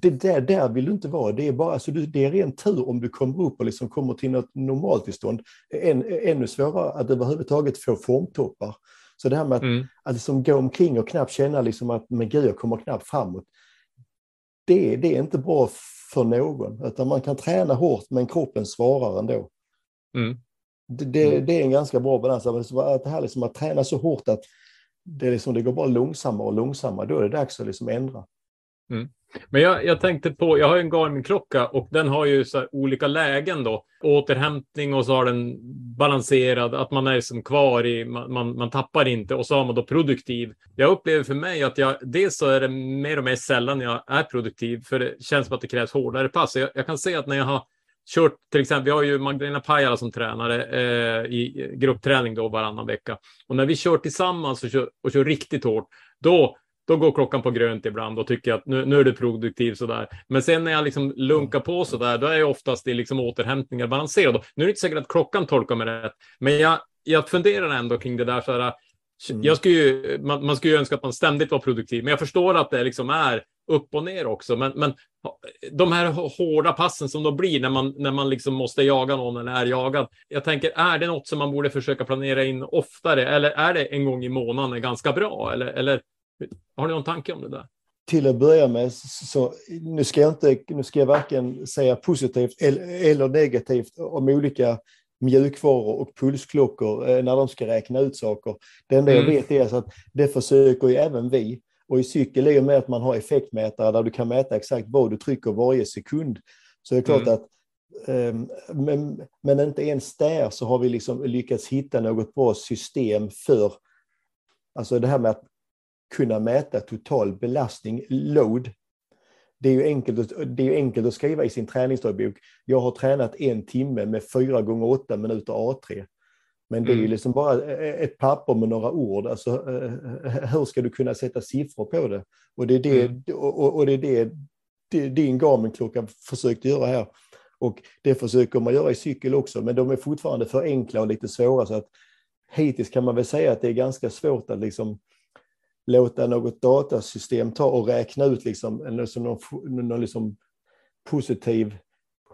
Det där, där vill du inte vara. Det är, bara, alltså, det är ren tur om du kommer upp och liksom kommer till något normaltillstånd. Än, ännu svårare att överhuvudtaget få formtoppar. Så det här med att,
Mm.
att liksom gå omkring och knappt känna liksom att men gud, jag kommer knappt framåt. Det, det är inte bra för någon. Utan man kan träna hårt men kroppen svarar ändå.
Mm.
Det, det, det är en ganska bra balans. Att det här liksom att träna så hårt att det, liksom, det går bara långsammare och långsammare. Då är det dags att liksom ändra.
Men jag, jag tänkte på, jag har ju en Garmin-klocka och den har ju så här olika lägen då. Återhämtning och så har den balanserad, att man är som kvar i, man, man, man tappar inte och så har man då produktiv. Jag upplever för mig att jag, dels så är det mer och mer sällan jag är produktiv, för det känns som att det krävs hårdare pass. Jag, jag kan se att när jag har kört, till exempel, vi har ju Magdalena Pajala som tränare eh, i gruppträning då varannan vecka. Och när vi kör tillsammans och kör, och kör riktigt hårt, då då går klockan på grönt ibland och tycker att nu, nu är du produktiv sådär. Men sen när jag liksom lunkar på sådär, då är jag oftast i liksom återhämtningar balanserad. Nu är det inte säkert att klockan tolkar mig rätt, men jag, jag funderar ändå kring det där. Så här,
Mm.
jag skulle ju, man, man skulle ju önska att man ständigt var produktiv, men jag förstår att det liksom är upp och ner också. Men, men de här hårda passen som då blir när man, när man liksom måste jaga någon eller är jagad. Jag tänker, är det något som man borde försöka planera in oftare? Eller är det en gång i månaden ganska bra? Eller, eller har ni någon tanke om det där?
Till att börja med, så, nu, ska jag inte, nu ska jag varken säga positivt eller, negativt om olika mjukvaror och pulsklockor eh, när de ska räkna ut saker. Det enda jag
Mm.
vet är så att det försöker ju även vi. Och i cykel är ju med att man har effektmätare där du kan mäta exakt vad du trycker varje sekund. Så det är klart
Mm.
att ehm, men, men inte ens där så har vi liksom lyckats hitta något bra system för alltså det här med att kunna mäta total belastning, load. Det är ju enkelt, att- det är enkelt att skriva i sin träningsdagbok. Jag har tränat en timme med fyra gånger åtta minuter A3. Men det är ju
Mm.
liksom bara ett papper med några ord. Alltså, eh, hur ska du kunna sätta siffror på det? Och det är det,
Mm.
och, och- och det, är det, det din Garmin-klocka försökte göra här. Och det försöker man göra i cykel också, men de är fortfarande för enkla och lite svåra. Så att hittills kan man väl säga att det är ganska svårt att liksom låta något datasystem ta och räkna ut liksom, liksom någon, någon liksom positiv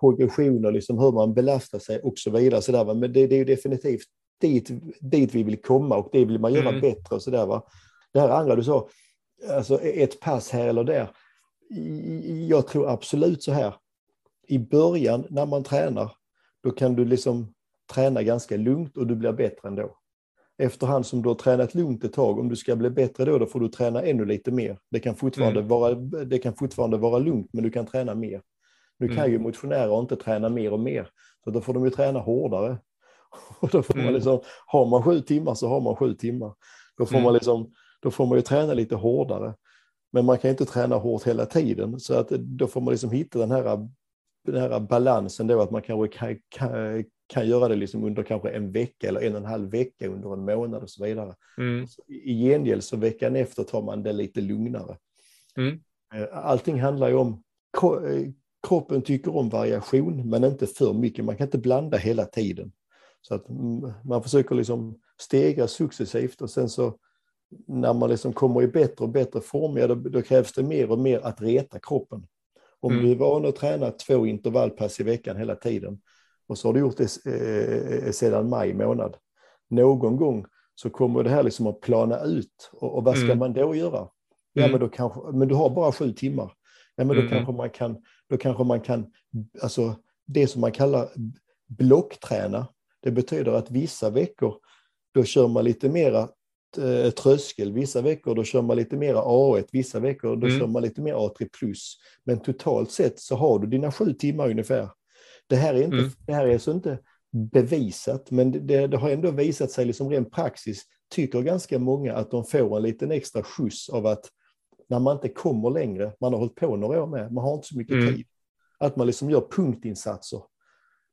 progression och liksom hur man belastar sig och så vidare. Så där, va. Men det, det är ju definitivt dit, dit vi vill komma och det vill man göra
Mm.
bättre. Och så där, va. Det här andra du sa, alltså ett pass här eller där. Jag tror absolut så här. I början när man tränar, då kan du liksom träna ganska lugnt och du blir bättre ändå. Efterhand som du har tränat lugnt ett tag, om du ska bli bättre då, då får du träna ännu lite mer. Det kan fortfarande,
Mm.
vara, det kan fortfarande vara lugnt, men du kan träna mer. Nu kan
Mm.
ju motionärer inte träna mer och mer, så då får de ju träna hårdare. Och då får man
Mm.
liksom, har man sju timmar så har man sju timmar. Då får,
Mm.
man liksom, då får man ju träna lite hårdare. Men man kan inte träna hårt hela tiden, så att då får man liksom hitta den här, den här balansen då, att man kanske kan, kan, kan göra det liksom under kanske en vecka eller en och en halv vecka under en månad och så vidare.
Mm.
I gengäld så veckan efter tar man det lite lugnare.
Mm.
Eh, Allting handlar ju om, eh, kroppen tycker om variation men inte för mycket. Man kan inte blanda hela tiden. Så att man försöker liksom stegra successivt och sen så när man liksom kommer i bättre och bättre form, ja, då, då krävs det mer och mer att reta kroppen. Om
Mm.
du är van att träna två intervallpass i veckan hela tiden och så har du gjort det eh, sedan maj månad. Någon gång så kommer det här liksom att plana ut och, och vad ska
Mm.
man då göra? Ja,
Mm.
men, då kanske, men du har bara sju timmar. Ja, men då kanske man kan, då kanske man kan, alltså det som man kallar blockträna. Det betyder att vissa veckor då kör man lite mera eh, tröskel, vissa veckor då kör man lite mera A1, vissa veckor då
Mm.
kör man lite mer A3+. Men totalt sett så har du dina sju timmar ungefär. Det här är, inte,
Mm.
det här är alltså inte bevisat, men det, det har ändå visat sig liksom ren praxis, tycker ganska många att de får en liten extra skjuts av att när man inte kommer längre, man har hållit på några år med, man har inte så mycket
Mm.
tid, att man liksom gör punktinsatser.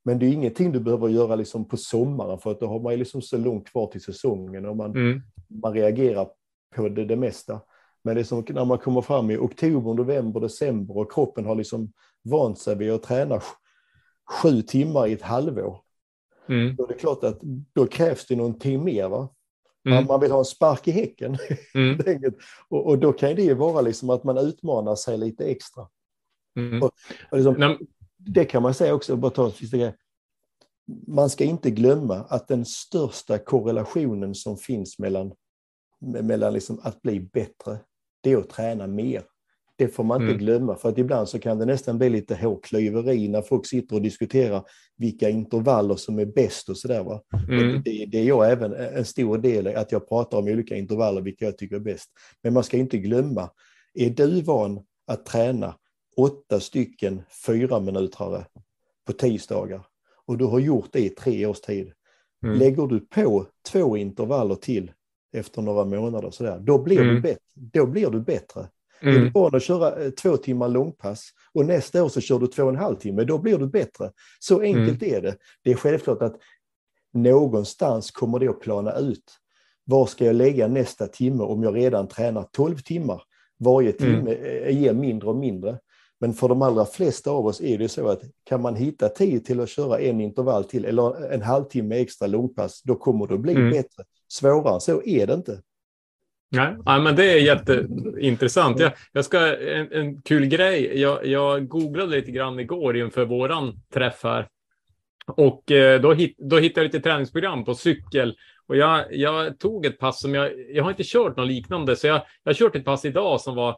Men det är ingenting du behöver göra liksom på sommaren för att då har man liksom så långt kvar till säsongen och man,
Mm.
man reagerar på det, det mesta. Men det är som när man kommer fram i oktober, november, december och kroppen har liksom vant sig vid att träna sj- sju timmar i ett halvår.
Mm.
Då är det klart att då krävs det någonting mer. Va? Man,
Mm.
man vill ha en spark i häcken.
Mm.
och, och då kan det ju vara liksom att man utmanar sig lite extra.
Mm.
Och liksom,
Nej,
det kan man säga också, bara ta en sista grej. Man ska inte glömma att den största korrelationen som finns mellan, mellan liksom att bli bättre, det är att träna mer. Det får man inte
Mm.
glömma, för att ibland så kan det nästan bli lite hårklyveri när folk sitter och diskuterar vilka intervaller som är bäst och sådär.
Mm.
Det, det är jag även en stor del i, att jag pratar om olika intervaller, vilka jag tycker är bäst. Men man ska inte glömma, är du van att träna åtta stycken fyra minuter på tisdagar och du har gjort det i tre års tid.
Mm.
Lägger du på två intervaller till efter några månader så där, då blir, du,
Mm.
bättre, då blir du bättre. Är du
Mm.
van att köra eh, två timmar långpass och nästa år så kör du två och en halv timme, då blir du bättre. Så enkelt är det. Det är självklart att någonstans kommer det att plana ut. Var ska jag lägga nästa timme om jag redan tränar 12 timmar? Varje
Mm.
timme eh, ger mindre och mindre. Men för de allra flesta av oss är det så att kan man hitta tid till att köra en intervall till eller en halvtimme extra långpass, då kommer det att bli
Mm.
bättre. Svårare än så är det inte.
Nej, ja, men det är jätteintressant. Jag, jag ska, en, en kul grej. Jag, jag googlade lite grann igår inför våran träff här. Och eh, då, hit, då hittade jag lite träningsprogram på cykel. Och jag, jag tog ett pass som jag, jag har inte kört något liknande, så jag, jag har kört ett pass idag som var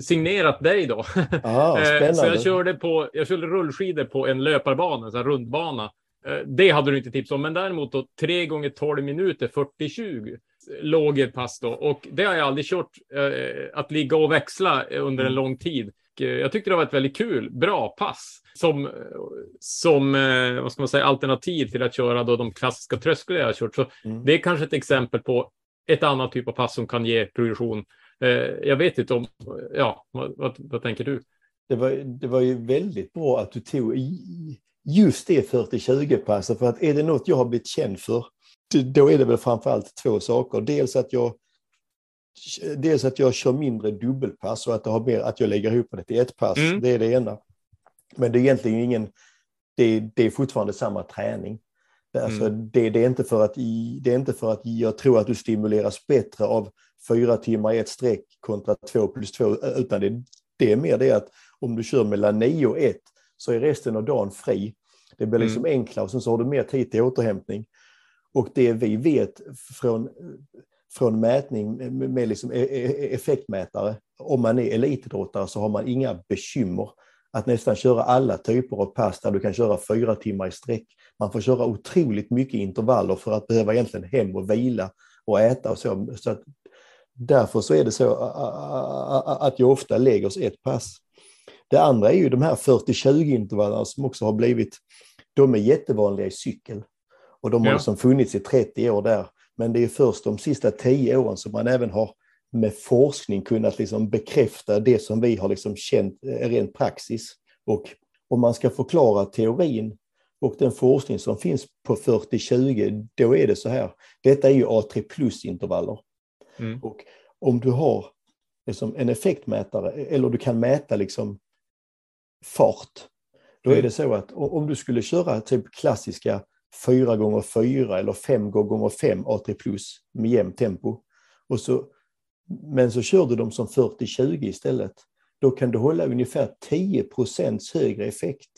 signerat dig då.
Ah,
Eh. Så jag körde, på, jag körde rullskidor på en löparbana, en rundbana. Eh, Det hade du inte tips om, men däremot då 3 gånger 12 minuter, 40-20 låg ett pass då. Och det har jag aldrig kört, eh, att ligga och växla under en lång tid. Jag tyckte det var ett väldigt kul, bra pass som, som vad ska man säga, alternativ till att köra då de klassiska trösklar jag har kört. Så
Mm.
det är kanske ett exempel på ett annat typ av pass som kan ge progression. Eh, Jag vet inte om, ja, vad, vad, vad tänker du?
Det var, det var ju väldigt bra att du tog just det 40-20-passet, för att är det något jag har blivit känd för, då är det väl framförallt två saker. Dels att jag, dels att jag kör mindre dubbelpass och att, det har mer, att jag lägger ihop det till ett pass.
Mm.
Det är det ena. Men det är egentligen ingen, det, det är fortfarande samma träning. Alltså, det, det, är inte för att, det är inte för att jag tror att du stimuleras bättre av fyra timmar i ett streck kontra två plus två, utan det, det är mer det att om du kör mellan nio och ett så är resten av dagen fri. Det blir liksom enklare och sen så har du mer tid till återhämtning. Och det vi vet från, från mätning med, med liksom e- e- effektmätare, om man är elitidrottare så har man inga bekymmer att nästan köra alla typer av pass där du kan köra fyra timmar i sträck. Man får köra otroligt mycket intervaller för att behöva egentligen hem och vila och äta och så. så att därför så är det så att jag ofta lägger oss ett pass. Det andra är ju de här 40-20 intervallerna som också har blivit, de är jättevanliga i cykel. Och de har
Ja.
liksom funnits i 30 år där. Men det är först de sista 10 åren som man även har med forskning kunnat liksom bekräfta det som vi har liksom känt är rent praxis. Och om man ska förklara teorin och den forskning som finns på 40-20, då är det så här. Detta är ju A3 plus-intervaller.
Mm.
Och om du har liksom en effektmätare, eller du kan mäta liksom fart, då är
Mm.
det så att om du skulle köra typ klassiska 4 gånger 4 eller 5 gånger 5 A3 plus med jämnt tempo, och så, men så kör du dem som 40-20 istället, då kan du hålla ungefär 10% högre effekt.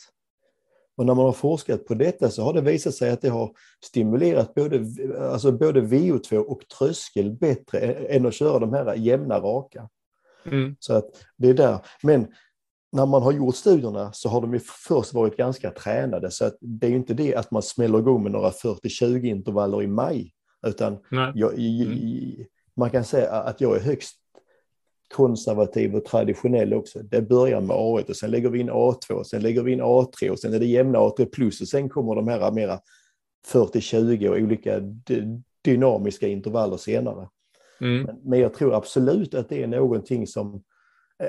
Och när man har forskat på detta så har det visat sig att det har stimulerat både, alltså både VO2 och tröskel bättre än att köra de här jämna raka.
Mm.
Så att det är där. Men när man har gjort studierna så har de ju först varit ganska tränade. Så att det är ju inte det att man smäller igång med några 40-20 intervaller i maj. Utan jag,
Mm.
man kan säga att jag är högst konservativ och traditionell också. Det börjar med A1 och sen lägger vi in A2, och sen lägger vi in A3 och sen är det jämna A3 plus och sen kommer de här mera 40-20 och olika dynamiska intervaller senare.
Mm.
Men, jag tror absolut att det är någonting som,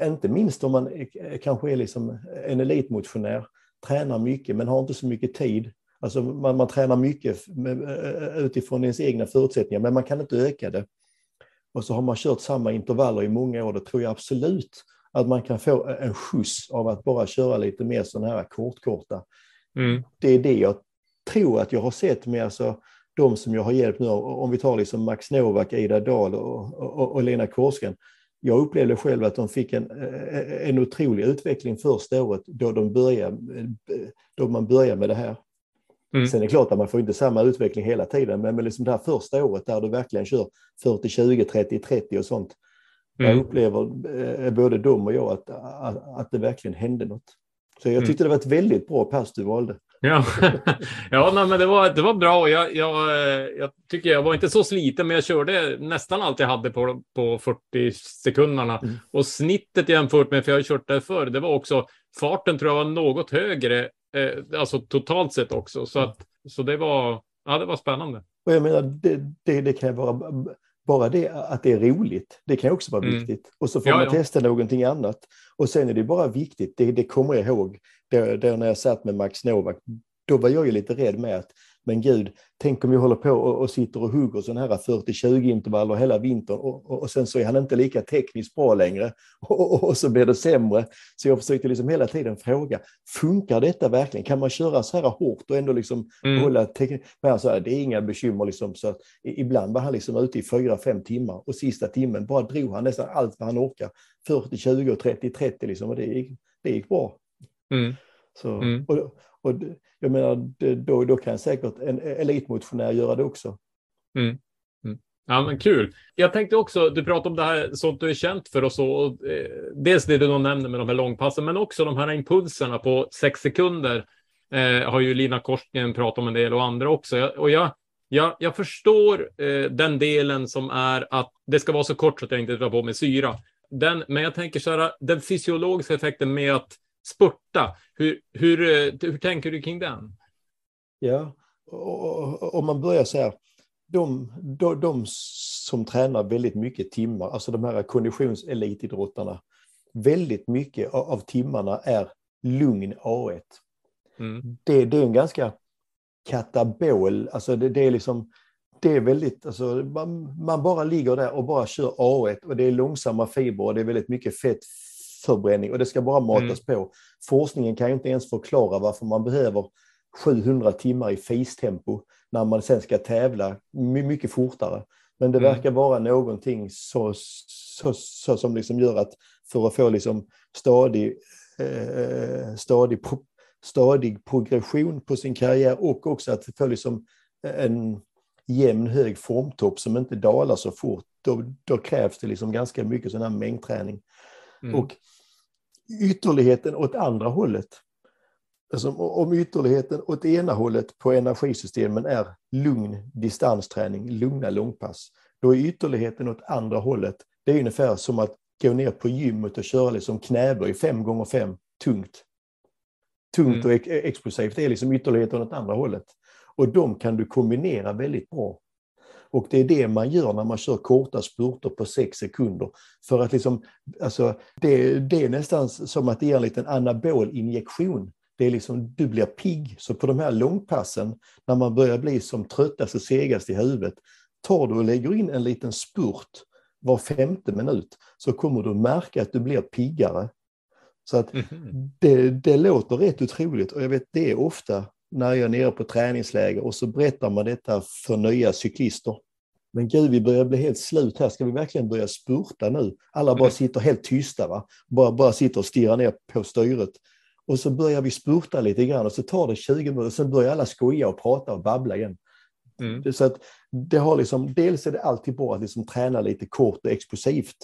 inte minst om man kanske är liksom en elitmotionär, tränar mycket men har inte så mycket tid. Alltså man, man tränar mycket med, utifrån ens egna förutsättningar men man kan inte öka det. Och så har man kört samma intervaller i många år, då tror jag absolut att man kan få en skjuts av att bara köra lite mer sådana här kortkorta.
Mm.
Det är det jag tror att jag har sett med alltså, de som jag har hjälpt nu, om vi tar liksom Max Novak, Ida Dahl och, och, och Lena Korsgren. Jag upplevde själv att de fick en, en otrolig utveckling första året då, de började, då man började med det här.
Mm.
Sen är det klart att man får inte samma utveckling hela tiden, men med liksom det här första året där du verkligen kör 40-20, 30-30 och sånt.
Mm.
Jag upplever eh, både de och jag att, att, att det verkligen hände något. Så jag
Mm.
tyckte det var ett väldigt bra pass du valde.
Ja, ja nej, men det var, det var bra. Jag, jag, jag tycker jag var inte så sliten, men jag körde nästan allt jag hade på, på 40 sekunderna.
Mm.
Och snittet jämfört med, för jag har kört där förr, det var också, farten tror jag var något högre, eh, alltså totalt sett också. Så, att, så det, var, ja, det var spännande.
Och jag menar, det, det, det kan vara bara det att det är roligt. Det kan också vara
Mm.
viktigt. Och så får
Ja,
man
ja.
testa någonting annat. Och sen är det bara viktigt, det, det kommer jag ihåg, då, då när jag satt med Max Novak, då var jag ju lite rädd med att, men gud, tänk om vi håller på och, och sitter och hugger sådana här 40-20 intervaller hela vintern och, och, och sen så är han inte lika tekniskt bra längre och, och, så blir det sämre. Så jag försökte liksom hela tiden fråga, funkar detta verkligen? Kan man köra så här hårt och ändå liksom
Mm.
hålla teknik? Men han sa, det är inga bekymmer liksom. Så att ibland var han liksom ute i fyra, fem timmar och sista timmen bara drog han nästan allt vad han orkar. 40, 20 och 30, 30 liksom och det gick, det gick bra.
Mm.
Så,
Mm.
och, och jag menar, då, då kan säkert en elitmotionär göra det också. Mm. Mm.
Ja, men kul. Jag tänkte också, du pratade om det här sånt du är känt för och så. Och, eh, dels det du nämner med de här långpassen, men också de här impulserna på sex sekunder. Eh, har ju Lina Korsgren pratat om en del och andra också. Jag, och jag, jag, jag förstår eh, den delen som är att det ska vara så kort så att jag inte drar på mig syra. Den, men jag tänker så här, den fysiologiska effekten med att spurta. Hur, hur, eh, hur tänker du kring den?
Ja, om man börjar så här, de, de, de som tränar väldigt mycket timmar, alltså de här konditionselitidrottarna, väldigt mycket av, timmarna är lugn A1.
Mm.
Det, det är en ganska katabol, alltså det, det är liksom, det är väldigt, alltså man, man bara ligger där och bara kör A1 och det är långsamma fibrer och det är väldigt mycket fettförbränning och det ska bara matas på. Forskningen kan ju inte ens förklara varför man behöver 700 timmar i FIS-tempo när man sen ska tävla my- mycket fortare. Men det
Mm.
verkar vara någonting så, så, så som liksom gör att för att få liksom stadig, eh, stadig, pro, stadig progression på sin karriär och också att få liksom en jämn hög formtopp som inte dalar så fort, då, då krävs det liksom ganska mycket sån här mängdträning.
Mm.
Och ytterligheten åt andra hållet, alltså om ytterligheten åt ena hållet på energisystemen är lugn distansträning, lugna långpass, då är ytterligheten åt andra hållet, det är ungefär som att gå ner på gymmet och köra liksom knäböj fem gånger fem tungt. Tungt
Mm.
och ex- explosivt, det är liksom ytterligheten åt andra hållet. Och de kan du kombinera väldigt bra. Och det är det man gör när man kör korta spurter på sex sekunder. För att liksom, alltså, det, det är nästan som att det är en liten anabol injektion. Det är liksom, du blir pigg. Så på de här långpassen, när man börjar bli som tröttast och segast i huvudet, tar du och lägger in en liten spurt var femte minut, så kommer du märka att du blir piggare. Så att
Mhm.
det, det låter rätt otroligt och jag vet det är ofta när jag är nere på träningsläger och så berättar man detta för nya cyklister. Men gud, vi börjar bli helt slut här. Ska vi verkligen börja spurta nu? Alla bara
Mm.
sitter helt tysta, va? Bara, bara sitter och stirrar ner på styret. Och så börjar vi spurta lite grann och så tar det 20 minuter och sen börjar alla skoja och prata och babbla igen.
Mm.
Så att det har liksom, dels är det alltid bra att liksom träna lite kort och explosivt.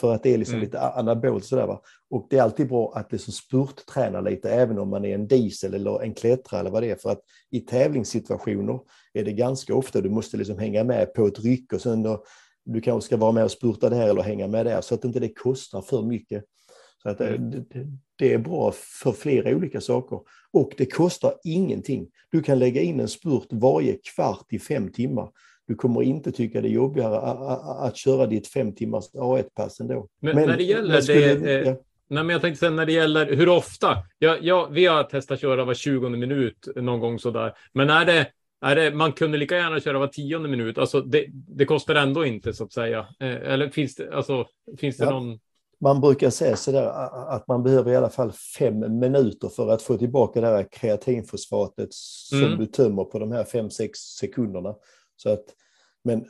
För att det är liksom
Mm.
lite anabolt sådär. Va? Och det är alltid bra att liksom spurtträna lite även om man är en diesel eller en klättrare eller vad det är. För att i tävlingssituationer är det ganska ofta du måste liksom hänga med på ett ryck och sen då, du kanske ska vara med och spurta där eller hänga med där så att inte det kostar för mycket. Så att det,
Mm.
det, det är bra för flera olika saker. Och det kostar ingenting. Du kan lägga in en spurt varje kvart i fem timmar. Du kommer inte tycka det är jobbigare att, köra ditt fem timmars A1-pass ändå.
Men, när det gäller
skulle-
det, eh,
ja.
Nej, men jag tänkte sen när det gäller hur ofta. Ja, ja, vi har testat köra var 20 minut någon gång sådär. Men är det, det, man kunde lika gärna köra var tionde minut. Alltså det, det kostar ändå inte så att säga. Eh, eller finns det, alltså, finns det
Ja.
någon?
Man brukar säga sådär att man behöver i alla fall fem minuter för att få tillbaka det här kreatinfosfatet som
Mm.
du tömmer på de här fem sex sekunderna. Så att, men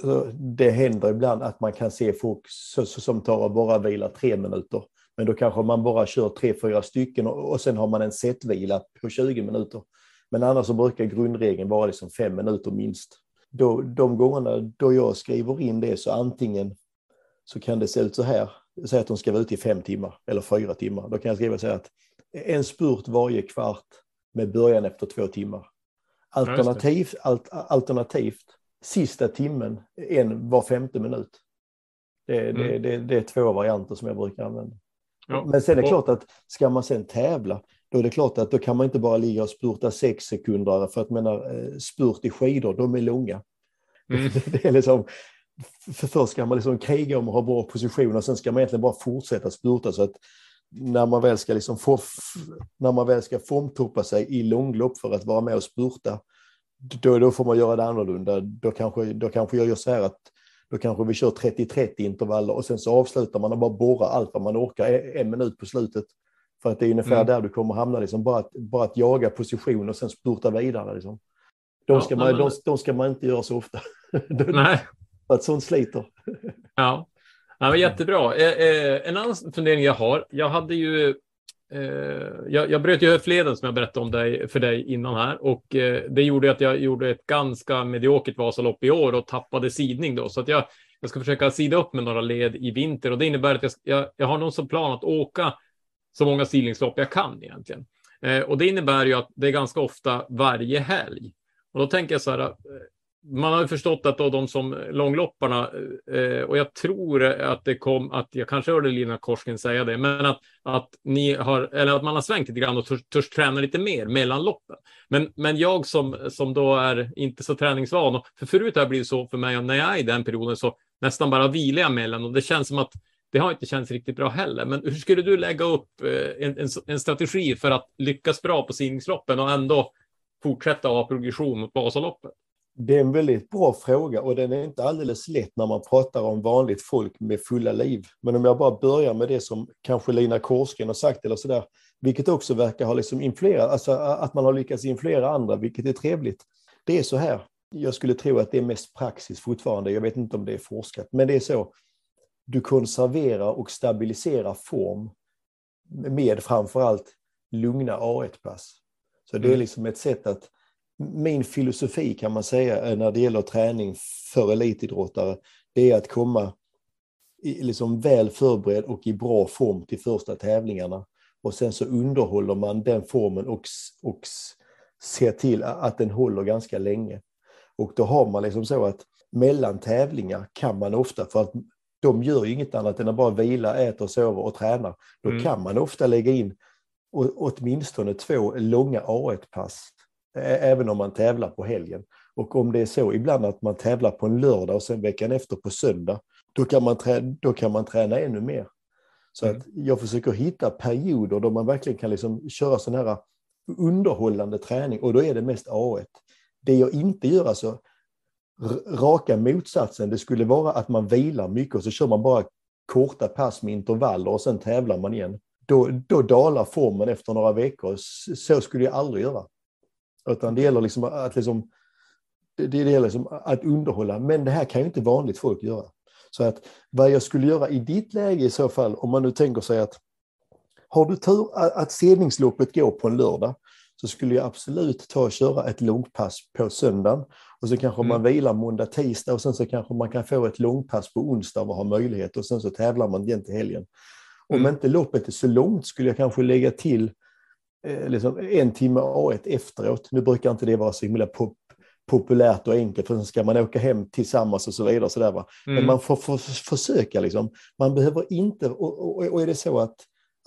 så det händer ibland att man kan se folk som tar och bara vilar tre minuter. Men då kanske man bara kör tre, fyra stycken och, och sen har man en setvila på 20 minuter. Men annars så brukar grundregeln vara liksom fem minuter minst. Då, de gångerna då jag skriver in det så antingen så kan det se ut så här. Säg att de ska vara ute i fem timmar eller fyra timmar. Då kan jag skriva så här att en spurt varje kvart med början efter två timmar. Alternativ, alt, alternativt sista timmen en var femte minut. Det, det,
Mm.
det, det är två varianter som jag brukar använda.
Ja.
Men sen är det klart att ska man sen tävla, då är det klart att då kan man inte bara ligga och spurta sex sekunder för att menar, eh, spurt i skidor, de är långa.
Mm.
Det är liksom, för först ska man liksom kriga om att ha bra position och sen ska man egentligen bara fortsätta spurta så att när man väl ska, liksom få, när man väl ska formtoppa sig i långlopp för att vara med och spurta, då, då får man göra det annorlunda. Då kanske, då kanske jag gör så här att då kanske vi kör 30-30 intervaller och sen så avslutar man och bara borrar allt vad man orkar en, minut på slutet. För att det är ungefär
Mm.
där du kommer hamna, liksom, bara, att, bara att jaga position och sen spurta vidare. Liksom. De,
Ja,
ska
nej,
man,
men-
de, de ska man inte göra så ofta.
Nej.
För att sånt sliter.
Ja, ja men jättebra. Eh, eh, en annan fundering jag har. Jag hade ju. Eh, jag, jag bröt ju höftleden som jag berättade om dig, för dig innan här och det gjorde att jag gjorde ett ganska mediokert Vasalopp i år och tappade sidning då så att jag, jag ska försöka sida upp med några led i vinter och det innebär att jag, jag, jag har någon som plan att åka så många sidningslopp jag kan egentligen. Och det innebär ju att det är ganska ofta varje helg. Och då tänker jag så här, man har ju förstått att då de som långlopparna, eh, och jag tror att det kom, att jag kanske hörde Lina Korsken säga det, men att, att ni har, eller att man har svängt lite grann och törs, törs träna lite mer mellan loppen. Men, men jag som, som då är inte så träningsvan, och för förut har det blivit så för mig, och när jag är i den perioden så nästan bara vilar jag mellan och det känns som att det har inte känts riktigt bra heller. Men hur skulle du lägga upp eh, en, en, en strategi för att lyckas bra på simningsloppen och ändå fortsätta ha progression mot Vasaloppet?
Det är en väldigt bra fråga och den är inte alldeles lätt när man pratar om vanligt folk med fulla liv. Men om jag bara börjar med det som kanske Lina Korsgren har sagt eller sådär, vilket också verkar ha liksom influerat, alltså att man har lyckats influera andra, vilket är trevligt. Det är så här, jag skulle tro att det är mest praxis fortfarande, jag vet inte om det är forskat, men det är så. Du konserverar och stabiliserar form med framförallt lugna A1-pass. Så det är
Mm.
liksom ett sätt att min filosofi kan man säga är när det gäller träning för elitidrottare, det är att komma liksom väl förberedd och i bra form till första tävlingarna. Och sen så underhåller man den formen och, och ser till att den håller ganska länge. Och då har man liksom så att mellan tävlingar kan man ofta, för att de gör ju inget annat än att bara vila, äta, sova och träna. Då
Mm.
kan man ofta lägga in åtminstone två långa A1-pass, ä- även om man tävlar på helgen. Och om det är så ibland att man tävlar på en lördag och sen veckan efter på söndag, då kan man, trä, då kan man träna ännu mer. Så
Mm.
att jag försöker hitta perioder då man verkligen kan liksom köra sån här underhållande träning och då är det mest A1. Det jag inte gör, alltså raka motsatsen, det skulle vara att man vilar mycket och så kör man bara korta pass med intervaller och sen tävlar man igen. Då, då dalar formen efter några veckor. Så skulle jag aldrig göra. Utan det gäller liksom att, liksom, det, det gäller liksom att underhålla. Men det här kan ju inte vanligt folk göra. Så att vad jag skulle göra i ditt läge i så fall, om man nu tänker sig att har du tur att, sedningsloppet går på en lördag så skulle jag absolut ta och köra ett långpass på söndagen. Och så kanske man vilar måndag, tisdag och sen så kanske man kan få ett långpass på onsdag och ha möjlighet och sen så tävlar man igen till helgen. Om
Mm.
inte loppet är så långt skulle jag kanske lägga till liksom en timme A1 efteråt. Nu brukar inte det vara så himla pop populärt och enkelt för sen ska man åka hem tillsammans och så vidare. Så där, va? Men
Mm.
man får, får försöka liksom. Man behöver inte, och, och, och är det så att,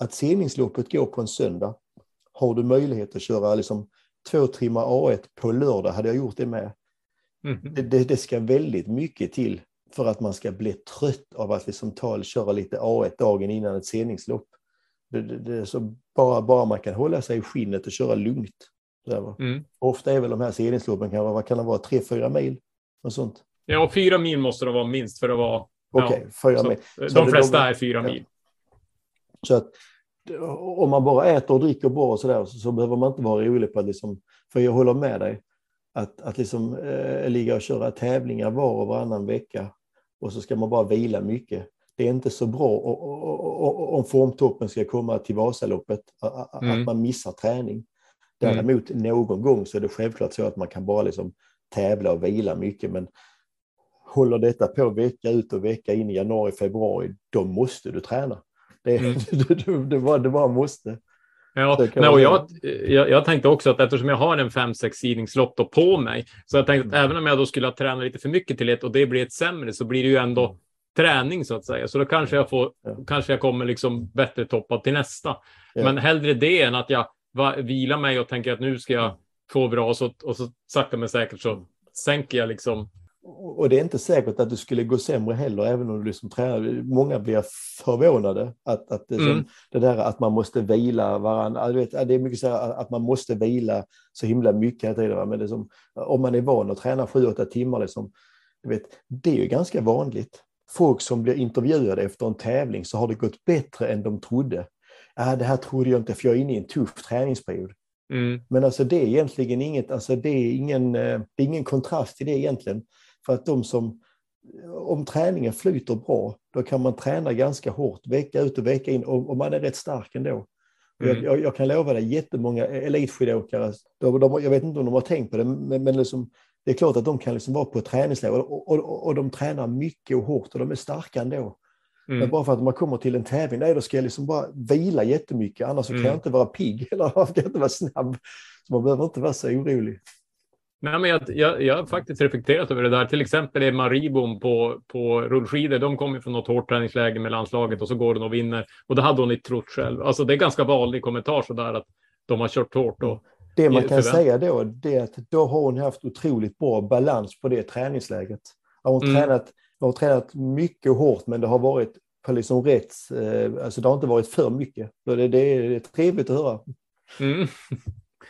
att sedningsloppet går på en söndag, har du möjlighet att köra liksom två timmar A1 på lördag, hade jag gjort det med.
Mm.
Det, det, det ska väldigt mycket till för att man ska bli trött av att liksom ta, köra lite A1 dagen innan ett sedningslopp. Det, det, det är så bara, bara man kan hålla sig i skinnet och köra lugnt.
Mm.
Ofta är väl de här seglingsloppen, kan vad kan det vara, tre, fyra mil? Och sånt.
Ja, fyra mil måste det vara minst för att vara...
Okej, fyra
så,
mil.
de
Så det-
flesta
de-
är fyra
ja.
mil.
Så att om man bara äter och dricker bra och sådär så, så behöver man inte vara orolig på att liksom, för jag håller med dig, att, att liksom eh, ligga och köra tävlingar var och varannan vecka och så ska man bara vila mycket. Det är inte så bra om formtoppen ska komma till Vasaloppet, att,
Mm.
man missar träning. Däremot någon gång så är det självklart så att man kan bara liksom tävla och vila mycket, men håller detta på vecka ut och vecka in i januari, februari, då måste du träna. Det,
Mm.
det, det, bara, det bara måste.
Ja, nej, och jag, jag, jag tänkte också att eftersom jag har en fem sex sidningslopp då på mig, så jag tänkte att
Mm.
även om jag då skulle ha tränat lite för mycket till ett och det blir ett sämre, så blir det ju ändå träning så att säga. Så då kanske jag får, kanske jag kommer liksom bättre toppad till nästa. Men hellre det än att jag va, vilar mig och tänker att nu ska jag få bra och så, och så sakta men säkert så sänker jag liksom.
Och det är inte säkert att du skulle gå sämre heller, även om du liksom tränar. Många blir förvånade att, att det, är som,
Mm.
det där att man måste vila varandra. Vet, det är mycket så här att man måste vila så himla mycket hela tiden. Men det är som, om man är van att träna sju, åtta timmar, liksom, vet, det är ju ganska vanligt. Folk som blir intervjuade efter en tävling så har det gått bättre än de trodde. Ja, det här trodde jag inte för jag är inne i en tuff träningsperiod.
Mm,
Men alltså det är egentligen inget, alltså det är ingen, eh, det är ingen kontrast i det egentligen. För att de som, om träningen flyter bra, då kan man träna ganska hårt vecka ut och vecka in och, och man är rätt stark ändå.
Mm.
Jag, jag, jag kan lova dig, jättemånga elitskidåkare, de, de, jag vet inte om de har tänkt på det, men, men liksom, det är klart att de kan liksom vara på ett träningsläger och, och, och, de tränar mycket och hårt och de är starka ändå. Men
mm.
bara för att man kommer till en tävling, nej, då ska jag liksom bara vila jättemycket, annars så kan
Mm.
jag inte vara pigg eller jag kan inte vara snabb. Så man behöver inte vara så orolig.
Nej, men jag, jag, jag har faktiskt reflekterat över det där. Till exempel är Maribom på, på rullskidor. De kommer från något hårt träningsläge med landslaget och så går de och vinner. Och det hade hon inte trott själv. Alltså det är ganska vanlig kommentar så där att de har kört hårt. Och,
Det man kan säga då, det är att då har hon haft otroligt bra balans på det träningsläget. Har hon,
Mm.
tränat, hon har tränat mycket hårt, men det har varit på liksom rätt, eh, alltså det har inte varit för mycket. Det, det, är, det är trevligt att höra.
mm.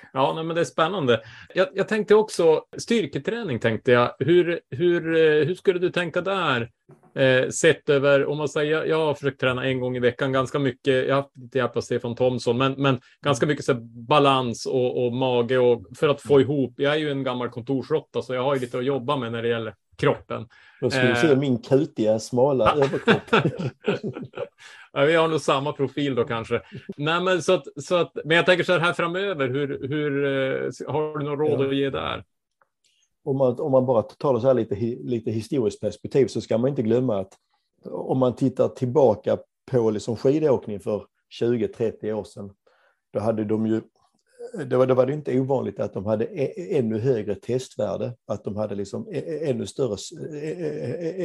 Ja, nej, men det är spännande. Jag, jag tänkte också styrketräning tänkte jag. Hur, hur, eh, hur skulle du tänka där? Eh, sett över, om man säger, jag, jag har försökt träna en gång i veckan ganska mycket. Jag har haft lite hjälp av Stefan Thomsson, men, men ganska mycket så balans och, och mage och för att få ihop. Jag är ju en gammal kontorsråtta, så jag har ju lite att jobba med när det gäller kroppen.
Då skulle du
Eh.
se min kutiga, smala överkropp.
Ja, vi har nog samma profil då kanske. Nej, men, så att, så att, men jag tänker så här, framöver, hur, hur, eh, har du något råd
Ja.
att ge där?
om, man, om man bara tar det så här lite, lite historiskt perspektiv så ska man inte glömma att om man tittar tillbaka på liksom skidåkning för 20-30 år sedan, då hade de ju då var, då var det inte ovanligt att de hade ännu högre testvärde, att de hade liksom ännu, större,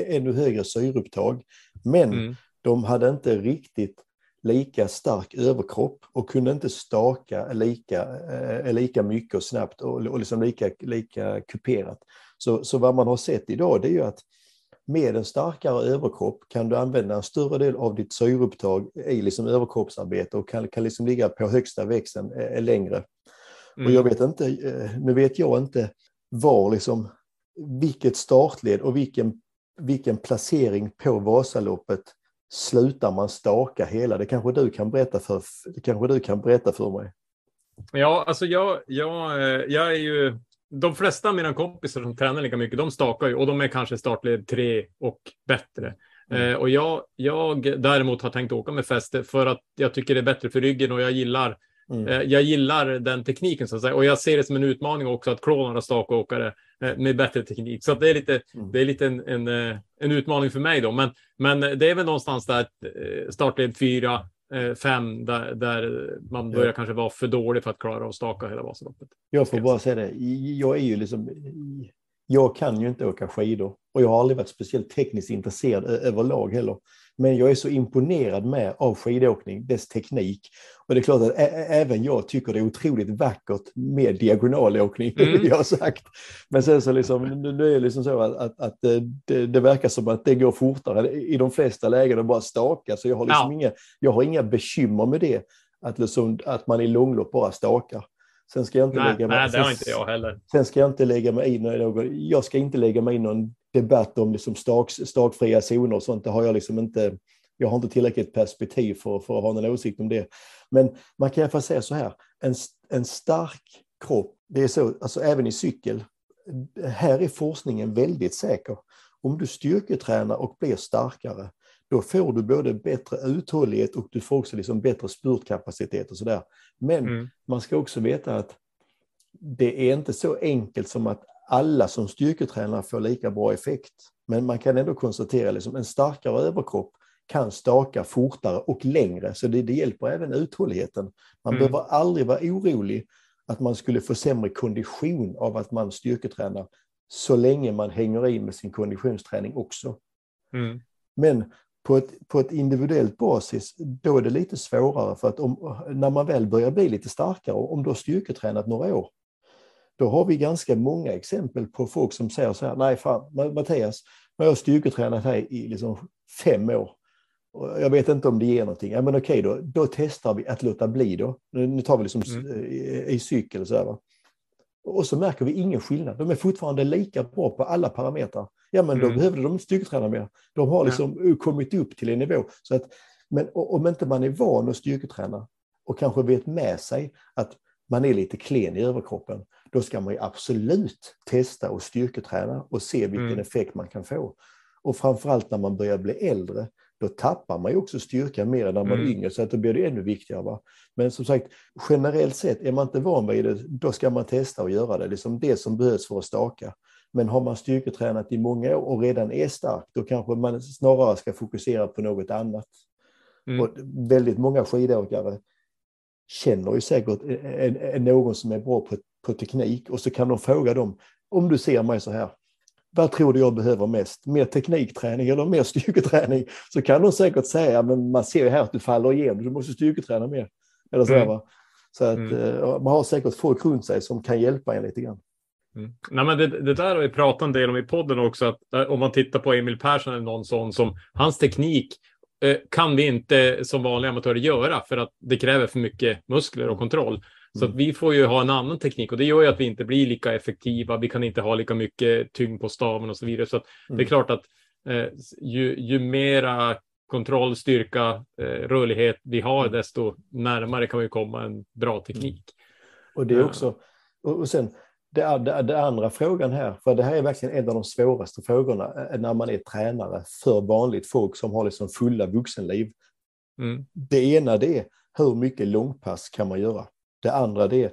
ännu högre syreupptag. Men
Mm.
de hade inte riktigt lika stark överkropp och kunde inte staka lika, lika mycket och snabbt och, liksom lika, lika kuperat. Så, så vad man har sett idag det är ju att med en starkare överkropp kan du använda en större del av ditt syreupptag i liksom överkroppsarbete och kan, kan liksom ligga på högsta växeln längre.
Mm.
Och jag vet inte, eh, nu vet jag inte var liksom, vilket startled och vilken, vilken placering på Vasaloppet slutar man staka hela. Det kanske du kan berätta för, det kanske du kan berätta för mig.
Ja, alltså jag, jag, eh, jag är ju... De flesta av mina kompisar som tränar lika mycket, de stakar ju och de är kanske startled tre och bättre.
Mm.
Eh, och jag, jag däremot har tänkt åka med fäste för att jag tycker det är bättre för ryggen och jag gillar,
Mm.
eh, jag gillar den tekniken så att säga. Och jag ser det som en utmaning också att klå några stakåkare eh, med bättre teknik. Så det är lite,
Mm.
det är lite en, en, eh, en utmaning för mig då. Men, men det är väl någonstans där startled fyra, fem, där, där man börjar
Ja.
kanske vara för dålig för att klara av att staka hela Vasaloppet.
Jag får bara säga det, jag är ju liksom, jag kan ju inte åka skidor och jag har aldrig varit speciellt tekniskt intresserad överlag heller. Men jag är så imponerad med av skidåkning, dess teknik. Och det är klart att även jag tycker det är otroligt vackert med diagonalåkning,
Mm.
jag har sagt. Men sen så liksom, nu är det liksom så att, att, att eh, det, det verkar som att det går fortare i de flesta lägen att bara staka. Så jag har liksom
Ja.
inga, jag har inga bekymmer med det, att, liksom, att man i långlopp bara stakar. Sen ska jag inte
Nej,
lägga mig,
nej det har
sen-
inte jag heller.
Sen ska jag inte lägga mig i någon, jag ska inte lägga mig i någon debatt om liksom stak, stakfria zoner och sånt. Det har jag liksom inte, jag har inte tillräckligt perspektiv för, för att ha någon åsikt om det. Men man kan i alla fall säga så här, en, en stark kropp, det är så, alltså även i cykel, här är forskningen väldigt säker. Om du styrketränar och blir starkare, då får du både bättre uthållighet och du får också liksom bättre spurtkapacitet och sådär. Men
Mm.
man ska också veta att det är inte så enkelt som att alla som styrketränar får lika bra effekt. Men man kan ändå konstatera liksom en starkare överkropp kan staka fortare och längre, så det, det hjälper även uthålligheten. Man
Mm.
behöver aldrig vara orolig att man skulle få sämre kondition av att man styrketränar, så länge man hänger i med sin konditionsträning också.
Mm.
Men på ett, på ett individuellt basis, då är det lite svårare för att om, när man väl börjar bli lite starkare, om du har styrketränat några år, då har vi ganska många exempel på folk som säger så här, nej fan, Ma- Mattias, nu har jag styrketränat här i liksom fem år. Och Jag vet inte om det ger någonting. Ja, men okej då, då testar vi att låta bli då. Nu, tar vi liksom
Mm.
i, i cykel så här, va? Och så märker vi ingen skillnad. De är fortfarande lika bra på alla parametrar. Ja, men då
Mm.
behövde de styrketräna mer. De har
Ja.
liksom kommit upp till en nivå. Så att, men om inte man är van att styrketräna och kanske vet med sig att man är lite klen i överkroppen, då ska man ju absolut testa och styrketräna och se vilken
Mm.
effekt man kan få. Och framförallt när man börjar bli äldre, då tappar man ju också styrka mer än när man är
Mm.
yngre, så att då blir det ännu viktigare. Va? Men som sagt, generellt sett, är man inte van vid det, då ska man testa och göra det. Liksom det som behövs för att staka. Men har man styrketränat i många år och redan är stark, då kanske man snarare ska fokusera på något annat.
Mm.
Och väldigt många skidåkare känner ju säkert en, en, någon som är bra på, på teknik och så kan de fråga dem, om du ser mig så här, vad tror du jag behöver mest? Mer teknikträning eller mer styrketräning? Så kan de säkert säga, men man ser ju här att du faller igenom, du måste styrketräna mer. Eller så,
Mm.
så att
Mm.
eh, man har säkert folk runt sig som kan hjälpa en lite grann.
Mm. Nej, men det, det där har vi pratat en del om i podden också, att eh, om man tittar på Emil Persson eller någon sån som hans teknik eh, kan vi inte som vanliga amatörer göra för att det kräver för mycket muskler och kontroll. Så
Mm.
vi får ju ha en annan teknik och det gör ju att vi inte blir lika effektiva. Vi kan inte ha lika mycket tyngd på staven och så vidare. Så det är
Mm.
klart att eh, ju, ju mera kontroll, styrka, eh, rörlighet vi har,
Mm.
desto närmare kan vi komma en bra teknik.
Och det är
Ja.
också, och, och sen det, det, det andra frågan här, för det här är verkligen en av de svåraste frågorna eh, när man är tränare för vanligt folk som har liksom fulla vuxenliv.
Mm.
Det ena det är hur mycket långpass kan man göra? Det andra det är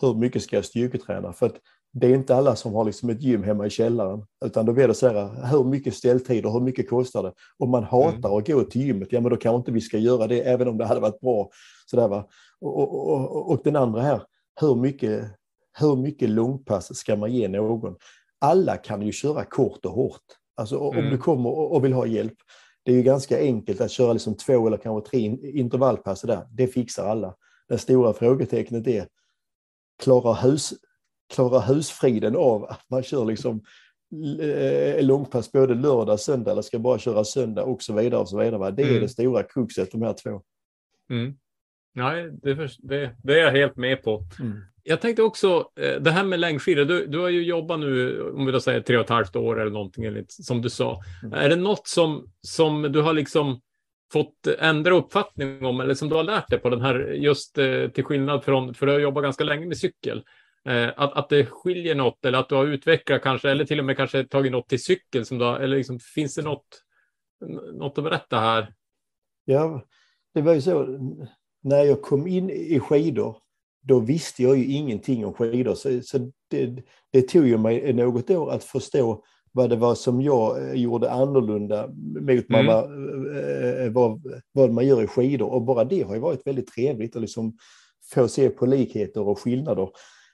hur mycket ska jag styrketräna? För att det är inte alla som har liksom ett gym hemma i källaren, utan då blir det så här, hur mycket ställtider, hur mycket kostar det? Om man hatar att gå till gymmet, ja men då kanske inte vi ska göra det, även om det hade varit bra. Så där, va? Och, och, och, och den andra här, hur mycket, hur mycket långpass ska man ge någon? Alla kan ju köra kort och hårt. Alltså om
Mm.
du kommer och, vill ha hjälp, det är ju ganska enkelt att köra liksom två eller kanske tre in- intervallpass. Där. Det fixar alla. Det stora frågetecknet är, klarar, hus, klarar husfriden av att man kör liksom eh, långpass både lördag, söndag eller ska bara köra söndag och så vidare. Och så vidare? Det är
Mm.
det stora kruxet, de här två.
Mm. Nej, det, det, det är jag helt med på.
Mm.
Jag tänkte också, eh, det här med längdskidor, du, du har ju jobbat nu, om vi då säger tre och ett halvt år eller någonting, enligt, som du sa.
Mm.
Är det något som, som du har liksom fått ändra uppfattning om, eller som du har lärt dig på den här, just eh, till skillnad från, för du har jobbat ganska länge med cykel, eh, att, att det skiljer något, eller att du har utvecklat kanske, eller till och med kanske tagit något till cykel, som du har, eller liksom, finns det något, något att berätta här?
Ja, det var ju så, när jag kom in i skidor, då visste jag ju ingenting om skidor. Så, så det, det tog ju mig något år att förstå vad det var som jag eh, gjorde annorlunda mot
Mm.
vad, eh, vad, vad man gör i skidor. Och bara det har ju varit väldigt trevligt att liksom få se på likheter och skillnader.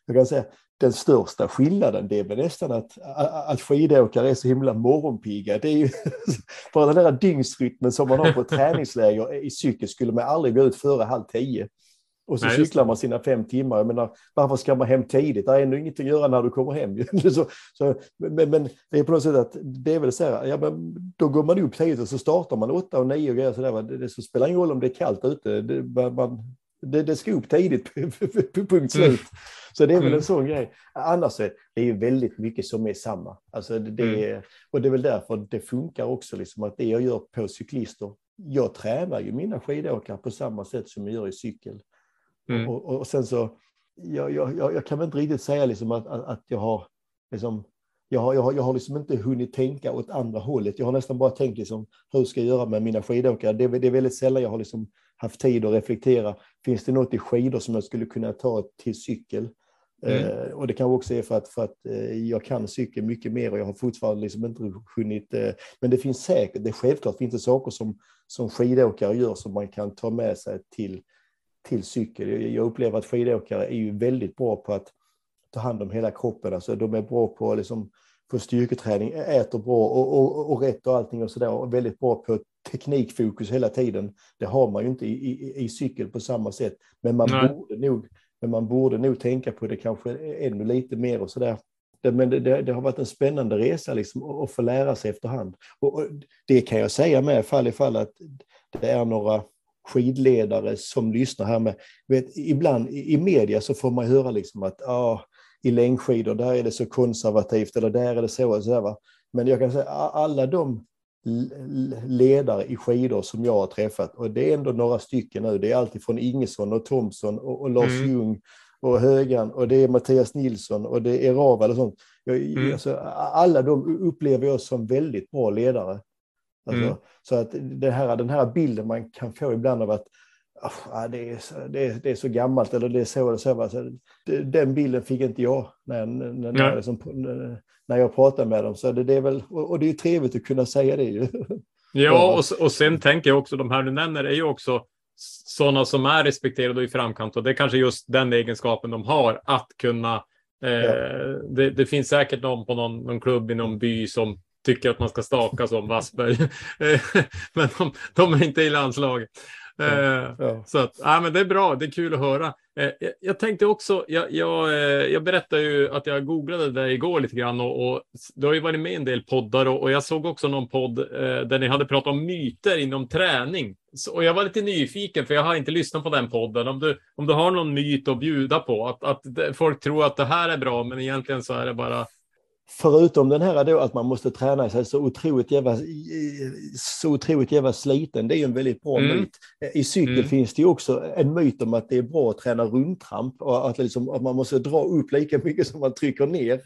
Jag kan säga den största skillnaden det är väl nästan att, att skidåkare är så himla morgonpigga. Det är ju bara den där dygnsrytmen som man har på träningsläger i cykel skulle man aldrig gå ut före halv tio. Och så
Nej,
cyklar man sina fem timmar. Jag menar, varför ska man hem tidigt? Det är ändå inget att göra när du kommer hem. så, så, men, men det är på något sätt att det är väl så här, ja, men då går man upp tidigt och så startar man åtta och nio och grejer sådär. Det, det så spelar ingen roll om det är kallt ute. Det, man, Det, det ska upp tidigt, punkt
Mm.
slut. Så det är väl
Mm.
en sån grej. Annars är det ju väldigt mycket som är samma. Alltså det, är, och det är väl därför det funkar också, liksom att det jag gör på cyklister, jag tränar ju mina skidåkare på samma sätt som jag gör i cykel.
Mm.
Och, och, sen så, jag, jag, jag, kan väl inte riktigt säga liksom att, att, att jag har, liksom, jag har, jag, har, jag har liksom inte hunnit tänka åt andra hållet. Jag har nästan bara tänkt liksom, hur ska jag göra med mina skidåkare? Det, är- det är väldigt sällan jag har liksom haft tid att reflektera. Finns det något i skidor som jag skulle kunna ta till cykel?
Mm.
Eh, och det kan också är för att, för att eh, jag kan cykel mycket mer och jag har fortfarande liksom inte hunnit. Eh, men det finns säkert, det är självklart finns det saker som, som skidåkare gör som man kan ta med sig till, till cykel. Jag, upplever att skidåkare är ju väldigt bra på att ta hand om hela kroppen. Alltså de är bra på att liksom, få styrketräning, äter bra och, och, och rätt och allting och sådär. Och väldigt bra på teknikfokus hela tiden. Det har man ju inte i, i, i cykel på samma sätt. Men man,
Nej.
borde nog, men man borde nog tänka på det kanske ännu lite mer och sådär. Det, men det, det, det har varit en spännande resa liksom, att få lära sig efterhand. Och, och det kan jag säga med fall i fall att det är några skidledare som lyssnar här med. Vet, ibland i, media så får man höra liksom att ah, i längdskidor där är det så konservativt eller där är det så. Och så där? Men jag kan säga alla de ledare i skidor som jag har träffat och det är ändå några stycken nu. Det är alltifrån Ingesson och Thomsson och, och Lars
Mm.
Ljung och Högan och det är Mattias Nilsson och det är Raval och sånt. Jag,
Mm.
alltså, alla de upplever jag som väldigt bra ledare. Alltså,
Mm.
Så att det här, den här bilden man kan få ibland av att ah, det, är, det, är, det är så gammalt eller det är så eller så. va. så det- den bilden fick inte jag när, när, när, jag liksom, när jag pratar med dem. Så det, det är väl, och och det är trevligt att kunna säga det ju.
Ja, och, och sen tänker jag också, de här du nämner är ju också sådana som är respekterade och i framkant. Och det är kanske just den egenskapen de har, att kunna... Eh,
Ja.
det, det finns säkert någon på någon, någon klubb i någon by som tycker att man ska staka som Wassberg. Eh, men de, de är inte i landslaget. Eh,
Ja.
så att, ja, men det är bra, det är kul att höra. Eh, jag, tänkte också, jag, jag, jag berättade ju att jag googlade det igår lite grann och, och du har ju varit med i en del poddar och, och jag såg också någon podd där ni hade pratat om myter inom träning. Så, och jag var lite nyfiken för jag har inte lyssnat på den podden. Om du, om du har någon myt att bjuda på, att, att folk tror att det här är bra men egentligen så är det bara...
Förutom den här då att man måste träna sig så otroligt jävla, så otroligt jävla sliten. Det är ju en väldigt bra
Mm.
myt. I cykel
Mm.
finns det ju också en myt om att det är bra att träna rundtramp och att, liksom, att man måste dra upp lika mycket som man trycker ner.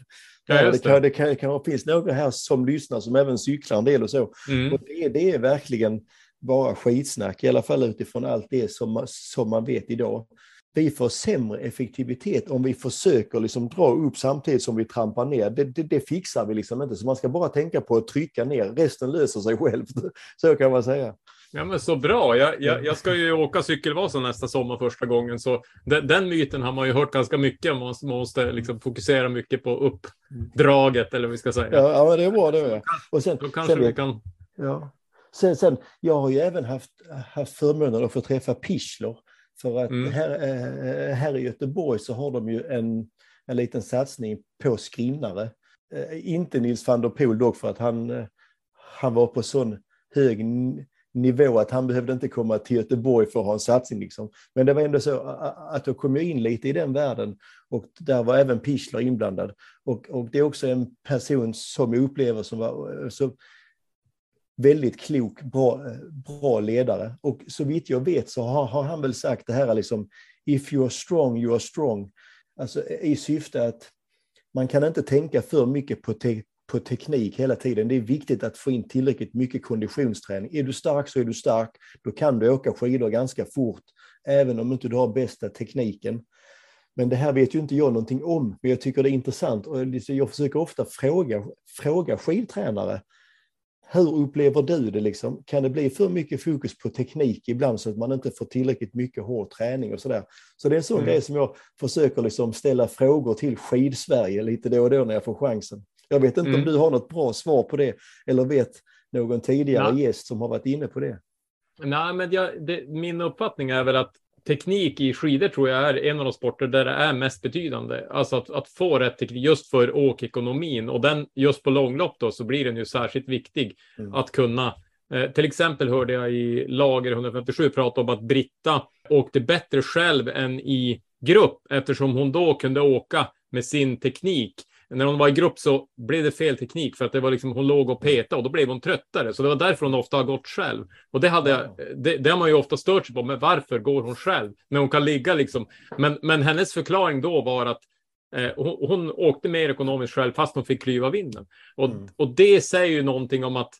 Ja,
det,
just det.
kan, det kan, kan finns några här som lyssnar som även cyklar en del och så.
Mm.
Och det, det är verkligen bara skitsnack, i alla fall utifrån allt det som, som man vet idag. Vi får sämre effektivitet om vi försöker liksom dra upp samtidigt som vi trampar ner. Det, det, det fixar vi liksom inte, så man ska bara tänka på att trycka ner. Resten löser sig självt. Så kan man säga.
Ja, men så bra. Jag, jag, jag ska ju åka cykelvasan nästa sommar första gången, så den, den myten har man ju hört ganska mycket. Man måste, liksom fokusera mycket på uppdraget, eller vad vi ska säga.
Ja, ja men det är bra det. Är. Och sen,
Då kanske
sen,
vi kan...
Ja. Sen, sen, jag har ju även haft, haft förmånen att få träffa Pichler. För att
Mm.
här, eh, här i Göteborg så har de ju en, en liten satsning på skrinnare. Eh, Inte Nils van der Poel dock för att han, eh, han var på sån hög nivå att han behövde inte komma till Göteborg för att ha en satsning. Liksom. Men det var ändå så att jag kom in lite i den världen och där var även Pichler inblandad. Och, och det är också en person som jag upplever som var så väldigt klok, bra, bra ledare. Och så vitt jag vet så har, har han väl sagt det här liksom, if you're strong, you're strong. Alltså i syfte att man kan inte tänka för mycket på, te, på teknik hela tiden. Det är viktigt att få in tillräckligt mycket konditionsträning. Är du stark så är du stark. Då kan du åka skidor ganska fort, även om inte du har bästa tekniken. Men det här vet ju inte jag någonting om, men jag tycker det är intressant. Och jag försöker ofta fråga, fråga skidtränare, hur upplever du det? Liksom? Kan det bli för mycket fokus på teknik ibland så att man inte får tillräckligt mycket hård träning och sådär? Så det är en sån
Mm.
grej som jag försöker liksom ställa frågor till Skidsverige lite då och då när jag får chansen. Jag vet inte
Mm.
om du har något bra svar på det eller vet någon tidigare
Nej.
gäst som har varit inne på det.
Nej, men jag, det, min uppfattning är väl att teknik i skidor tror jag är en av de sporter där det är mest betydande. Alltså att, att få rätt teknik just för åkekonomin och den just på långlopp då så blir den ju särskilt viktig
Mm.
att kunna Eh, till exempel hörde jag i Lager 157 prata om att Britta åkte bättre själv än i grupp eftersom hon då kunde åka med sin teknik. När hon var i grupp så blev det fel teknik för att det var liksom, hon låg och petade och då blev hon tröttare. Så det var därför hon ofta har gått själv. Och det, hade jag, det, det har man ju ofta stört sig på. Men varför går hon själv? När hon kan ligga liksom. Men, men hennes förklaring då var att eh, hon, hon åkte mer ekonomiskt själv fast hon fick klyva vinden. Och,
Mm.
och det säger ju någonting om att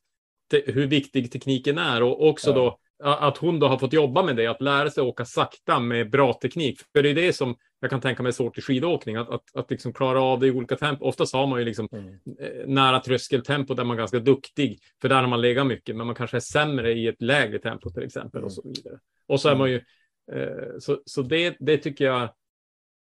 te, hur viktig tekniken är och också
Ja.
då att hon då har fått jobba med det, att lära sig åka sakta med bra teknik. För det är det som jag kan tänka mig är svårt i skidåkning, att, att, att liksom klara av det i olika tempo. Oftast har man ju liksom
Mm.
eh, nära tröskeltempo där man är ganska duktig, för där har man legat mycket, men man kanske är sämre i ett lägre tempo till exempel och så vidare. Och så är man ju, eh, så, så det, det tycker jag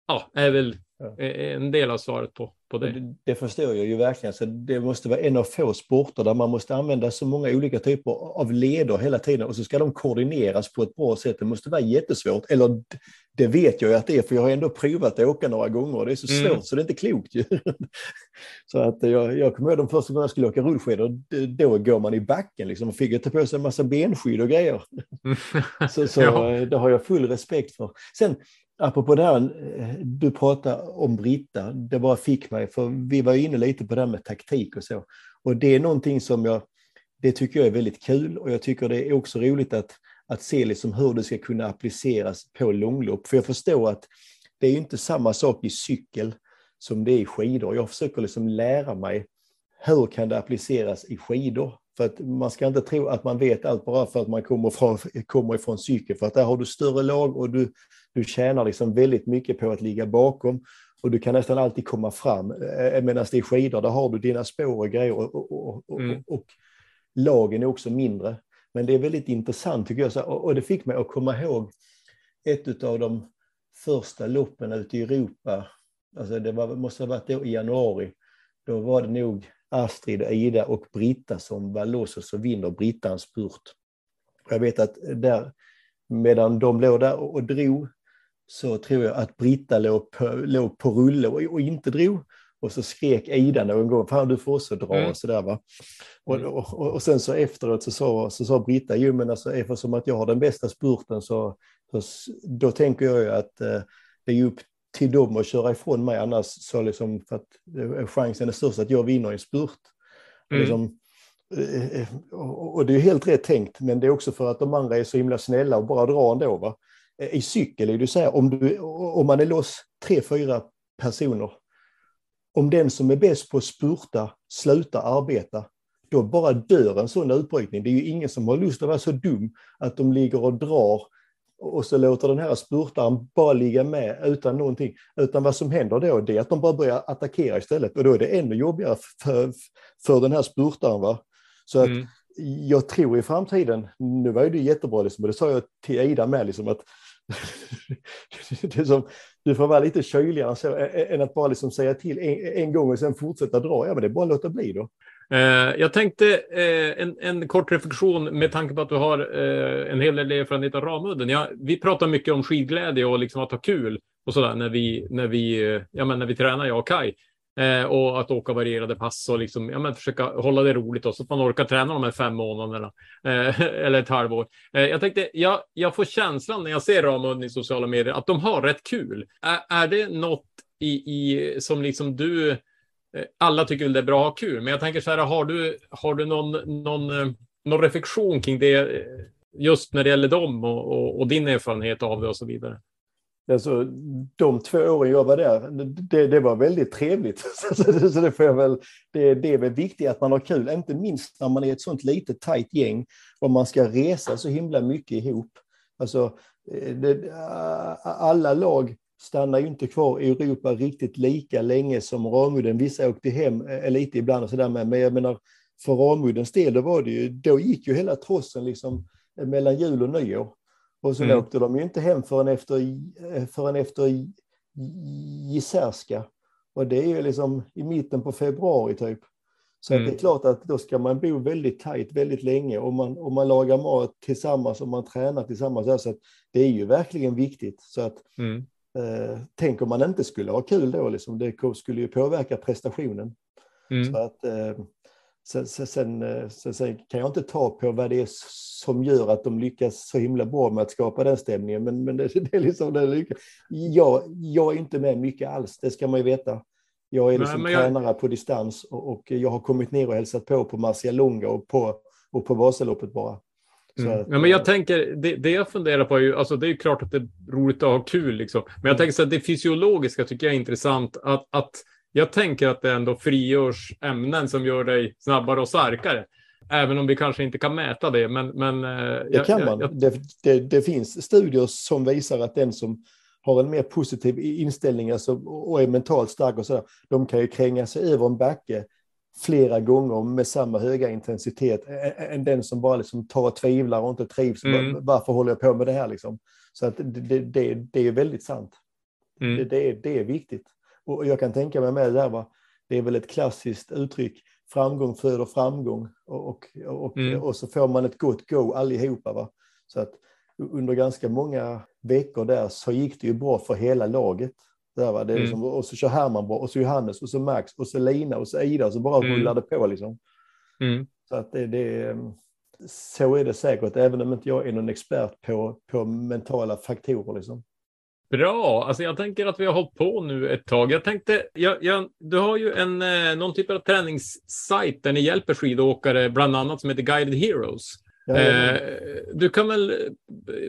ja, är väl
Ja.
eh, en del av svaret på, på det.
Det, det förstår jag ju verkligen. Så det måste vara en av få sporter där man måste använda så många olika typer av leder hela tiden och så ska de koordineras på ett bra sätt. Det måste vara jättesvårt. Eller det vet jag ju att det är för jag har ändå provat att åka några gånger och det är så svårt
Mm.
så det är inte klokt ju. Så att jag, jag kommer ihåg de första gångerna jag skulle åka rullskidor, då går man i backen liksom och fick ta på sig en massa benskydd och grejer. Så, så
Ja.
eh, det har jag full respekt för. Sen apropå det här, eh, du pratade om Britta, det bara fick mig, för vi var inne lite på det här med taktik och så. Och det är någonting som jag, det tycker jag är väldigt kul och jag tycker det är också roligt att, att se liksom hur det ska kunna appliceras på långlopp. För jag förstår att det är inte samma sak i cykel som det är i skidor. Jag försöker liksom lära mig hur kan det appliceras i skidor? För att man ska inte tro att man vet allt bara för att man kommer, från, kommer ifrån cykel. För att där har du större lag och du, du tjänar liksom väldigt mycket på att ligga bakom. Och du kan nästan alltid komma fram. Eh, Medan det är skidor, där har du dina spår och grejer. Och, och, och,
Mm.
och lagen är också mindre. Men det är väldigt intressant tycker jag. Och det fick mig att komma ihåg ett av de första loppen ute i Europa. Alltså det var, måste ha varit i januari. Då var det nog Astrid, Ida och Britta som var loss och så vinner Britta en spurt. Jag vet att där, medan de låg där och, och drog, så tror jag att Britta låg på, låg på rulle och, och inte drog. Och så skrek Ida någon gång, fan du får också dra
Mm.
och sådär va. Och, och, och, och sen så efteråt så sa, så sa Britta, jo men alltså eftersom att jag har den bästa spurten så, så då tänker jag ju att eh, det är upp till dem att köra ifrån mig annars så liksom för att eh, chansen är störst att jag vinner i en spurt.
Mm.
Liksom, eh, eh, och, och det är helt rätt tänkt, men det är också för att de andra är så himla snälla och bara drar ändå. Va? I cykel är det så här, om, du, om man är loss tre, fyra personer, om den som är bäst på att spurta slutar arbeta, då bara dör en sån utbrytning. Det är ju ingen som har lust att vara så dum att de ligger och drar och så låter den här spurtaren bara ligga med utan någonting. Utan vad som händer då det är att de bara börjar attackera istället och då är det ännu jobbigare för, för den här spurtaren. Va? Så att
Mm.
jag tror i framtiden, nu var ju det jättebra, liksom, och det sa jag till Ida med, liksom, att som, du får vara lite kyligare än, så, än att bara liksom säga till en, en gång och sen fortsätta dra. Ja, men det är bara att låta bli då.
Eh, jag tänkte eh, en, en kort reflektion med tanke på att du har eh, en hel del erfarenhet av Ramudden. Ja, vi pratar mycket om skidglädje och liksom att ha kul och sådär när vi, när vi, ja, men när vi tränar, jag och Kai. Eh, och att åka varierade pass och liksom, ja, men försöka hålla det roligt så att man orkar träna de här fem månaderna eh, eller ett halvår. Eh, jag tänkte, jag, jag får känslan när jag ser Ramudden i sociala medier att de har rätt kul. Är, är det något i, i, som liksom du Eh, alla tycker väl det är bra att ha kul, men jag tänker så här, har du, har du någon, någon, eh, någon reflektion kring det eh, just när det gäller dem och, och, och din erfarenhet av det och så vidare?
Alltså, de två åren jag var där, det, det var väldigt trevligt. Så, det- får jag väl, det, det är väl viktigt att man har kul, inte minst när man är ett sånt litet tajt gäng och man ska resa så himla mycket ihop. Alltså, det, alla lag stannar ju inte kvar i Europa riktigt lika länge som Ramudden. Vissa åkte hem eh, lite ibland och sådär med, men jag menar för Ramuddens del, då var det ju, då gick ju hela trossen liksom eh, mellan jul och nyår. Och sen
Mm.
åkte de ju inte hem förrän efter, eh, förrän efter Jizerska. Och det är ju liksom i mitten på februari typ. Så
Mm.
det är klart att då ska man bo väldigt tajt väldigt länge och man, och man lagar mat tillsammans och man tränar tillsammans. där. Så att det är ju verkligen viktigt. Så att
Mm.
Eh, tänk om man inte skulle ha kul då, liksom, det skulle ju påverka prestationen.
Mm.
Så att, eh, Sen, sen, sen, eh, sen, kan jag inte ta på vad det är som gör att de lyckas så himla bra med att skapa den stämningen. Men, men det, det är liksom det lyckas. Jag, jag är inte med mycket alls, det ska man ju veta. Jag är liksom
Nej, jag-
tränare på distans och, och jag har kommit ner och hälsat på på Marcialonga och på, och på Vasaloppet bara.
Mm.
att,
Ja, men jag
eh,
tänker, det, det jag funderar på är ju, alltså det är ju klart att det är roligt att ha kul liksom. Men jag tänker så att det fysiologiska tycker jag är intressant. Att, att jag tänker att det ändå frigörs ämnen som gör dig snabbare och starkare. Även om vi kanske inte kan mäta det, men... men eh,
Det
jag-
kan
jag-
man.
jag-
Det, det, det finns studier som visar att den som har en mer positiv inställning alltså, och är mentalt stark och så där, de kan ju kränga sig över en backe flera gånger med samma höga intensitet än den som bara liksom tar och tvivlar och inte trivs.
Mm.
Var- Varför håller jag på med det här liksom? Så att det, det, det, är väldigt sant.
Mm.
Det, det, är, det är viktigt. Och jag kan tänka mig med det där, va? det är väl ett klassiskt uttryck, framgång föder framgång och, och, och,
Mm.
och så får man ett gott go allihopa. Va? Så att under ganska många veckor där så gick det ju bra för hela laget. Där, va? Det är
Mm.
liksom, och så kör Herman bra, och så Johannes, och så Max, och så Lina, och så Ida, och så bara
Mm.
rullar det på. Liksom.
Mm.
Så att det, det, så är det säkert, även om inte jag är någon expert på, på mentala faktorer. Liksom.
Bra, alltså jag tänker att vi har hållit på nu ett tag. Jag tänkte, jag, jag, du har ju en, eh, någon typ av träningssajt där ni hjälper skidåkare, bland annat som heter Guided Heroes.
Ja,
Eh, du kan väl,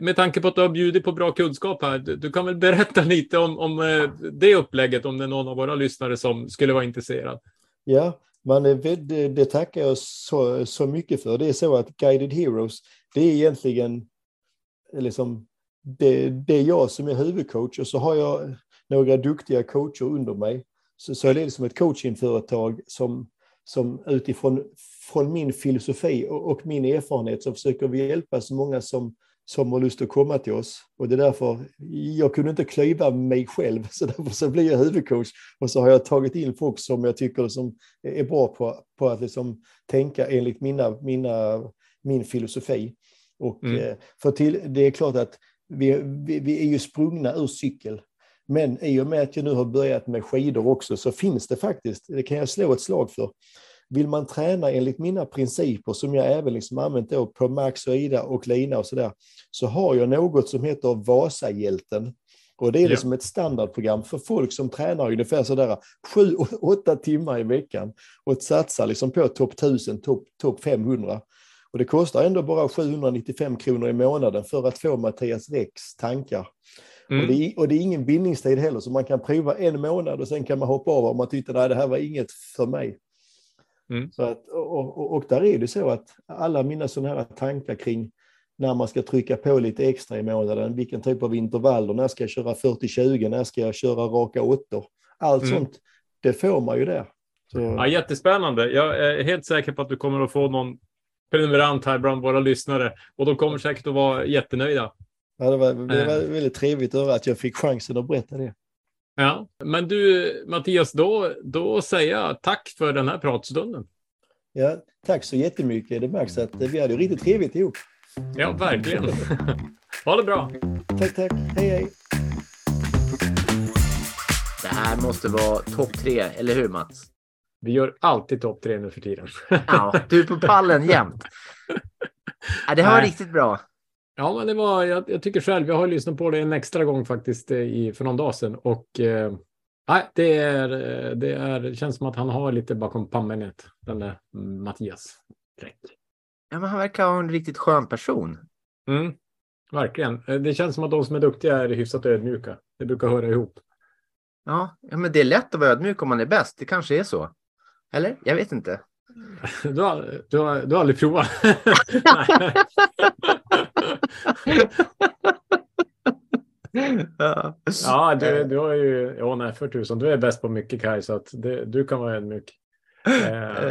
med tanke på att du har bjudit på bra kunskap här, du, kan väl berätta lite om, om eh, det upplägget, om det är någon av våra lyssnare som skulle vara intresserad.
Ja, men det, det tackar jag så, så mycket för. Det är så att Guided Heroes, det är egentligen liksom, det, det är jag som är huvudcoach och så har jag några duktiga coacher under mig. Så, så är det liksom ett coachingföretag som, som utifrån från min filosofi och, och min erfarenhet så försöker vi hjälpa så många som, som har lust att komma till oss. Och det är därför jag kunde inte klyva mig själv, så därför så blir jag huvudcoach. Och så har jag tagit in folk som jag tycker som är bra på, på att liksom tänka enligt mina, mina, min filosofi. Och
Mm.
eh, för till, det är klart att vi, vi, vi är ju sprungna ur cykel. Men i och med att jag nu har börjat med skidor också så finns det faktiskt, det kan jag slå ett slag för. Vill man träna enligt mina principer som jag även liksom använt då på Max och Ida och Lina och sådär, så har jag något som heter Vasahjälten. Och det är
Ja.
liksom ett standardprogram för folk som tränar ungefär sådär 7-8 timmar i veckan och satsar liksom på topp 1000, topp top 500. Och det kostar ändå bara 795 kronor i månaden för att få Mattias Rex tankar.
Mm.
Och, det är, och det är ingen bindningstid heller, så man kan prova en månad och sen kan man hoppa av om man tyckte att det här var inget för mig.
Mm.
Så att, och, och, och där är det så att alla mina sådana här tankar kring när man ska trycka på lite extra i månaden, vilken typ av intervaller, när ska jag köra 40-20, när ska jag köra raka åttor, allt
Mm.
sånt, det får man ju där. Så,
Ja, jättespännande. Jag är helt säker på att du kommer att få någon prenumerant här bland våra lyssnare och de kommer säkert att vara jättenöjda.
ja, det, var, det var
Eh.
väldigt trevligt att höra att jag fick chansen att berätta det.
Ja, men du Mattias, då, då säger jag tack för den här pratstunden.
Ja, tack så jättemycket. Det märks att vi hade riktigt trevligt ihop.
Ja, verkligen. ha det bra.
Tack, tack. Hej, hej.
Det här måste vara topp tre, eller hur Mats?
Vi gör alltid topp tre nu för tiden.
Ja, du är på pallen jämt. Ja, det här var
Nej.
riktigt bra.
Ja, men det var, jag, jag tycker själv, jag har lyssnat på det en extra gång faktiskt eh, i, för någon dag sedan och eh, det, är, eh, det, är, det känns som att han har lite bakom pannbenet, den där Mattias. Räck.
Ja, men han verkar ha en riktigt skön person.
Mm, verkligen. Eh, Det känns som att de som är duktiga är hyfsat ödmjuka. Det brukar höra ihop.
Ja, ja, men det är lätt att vara ödmjuk om man är bäst. Det kanske är så. Eller? Jag vet inte.
Du har, du har, du har aldrig provat?
ja.
du, du har ju, ja nej för tusan, du är bäst på mycket Kaj, så att det, du kan vara ödmjuk. Eh,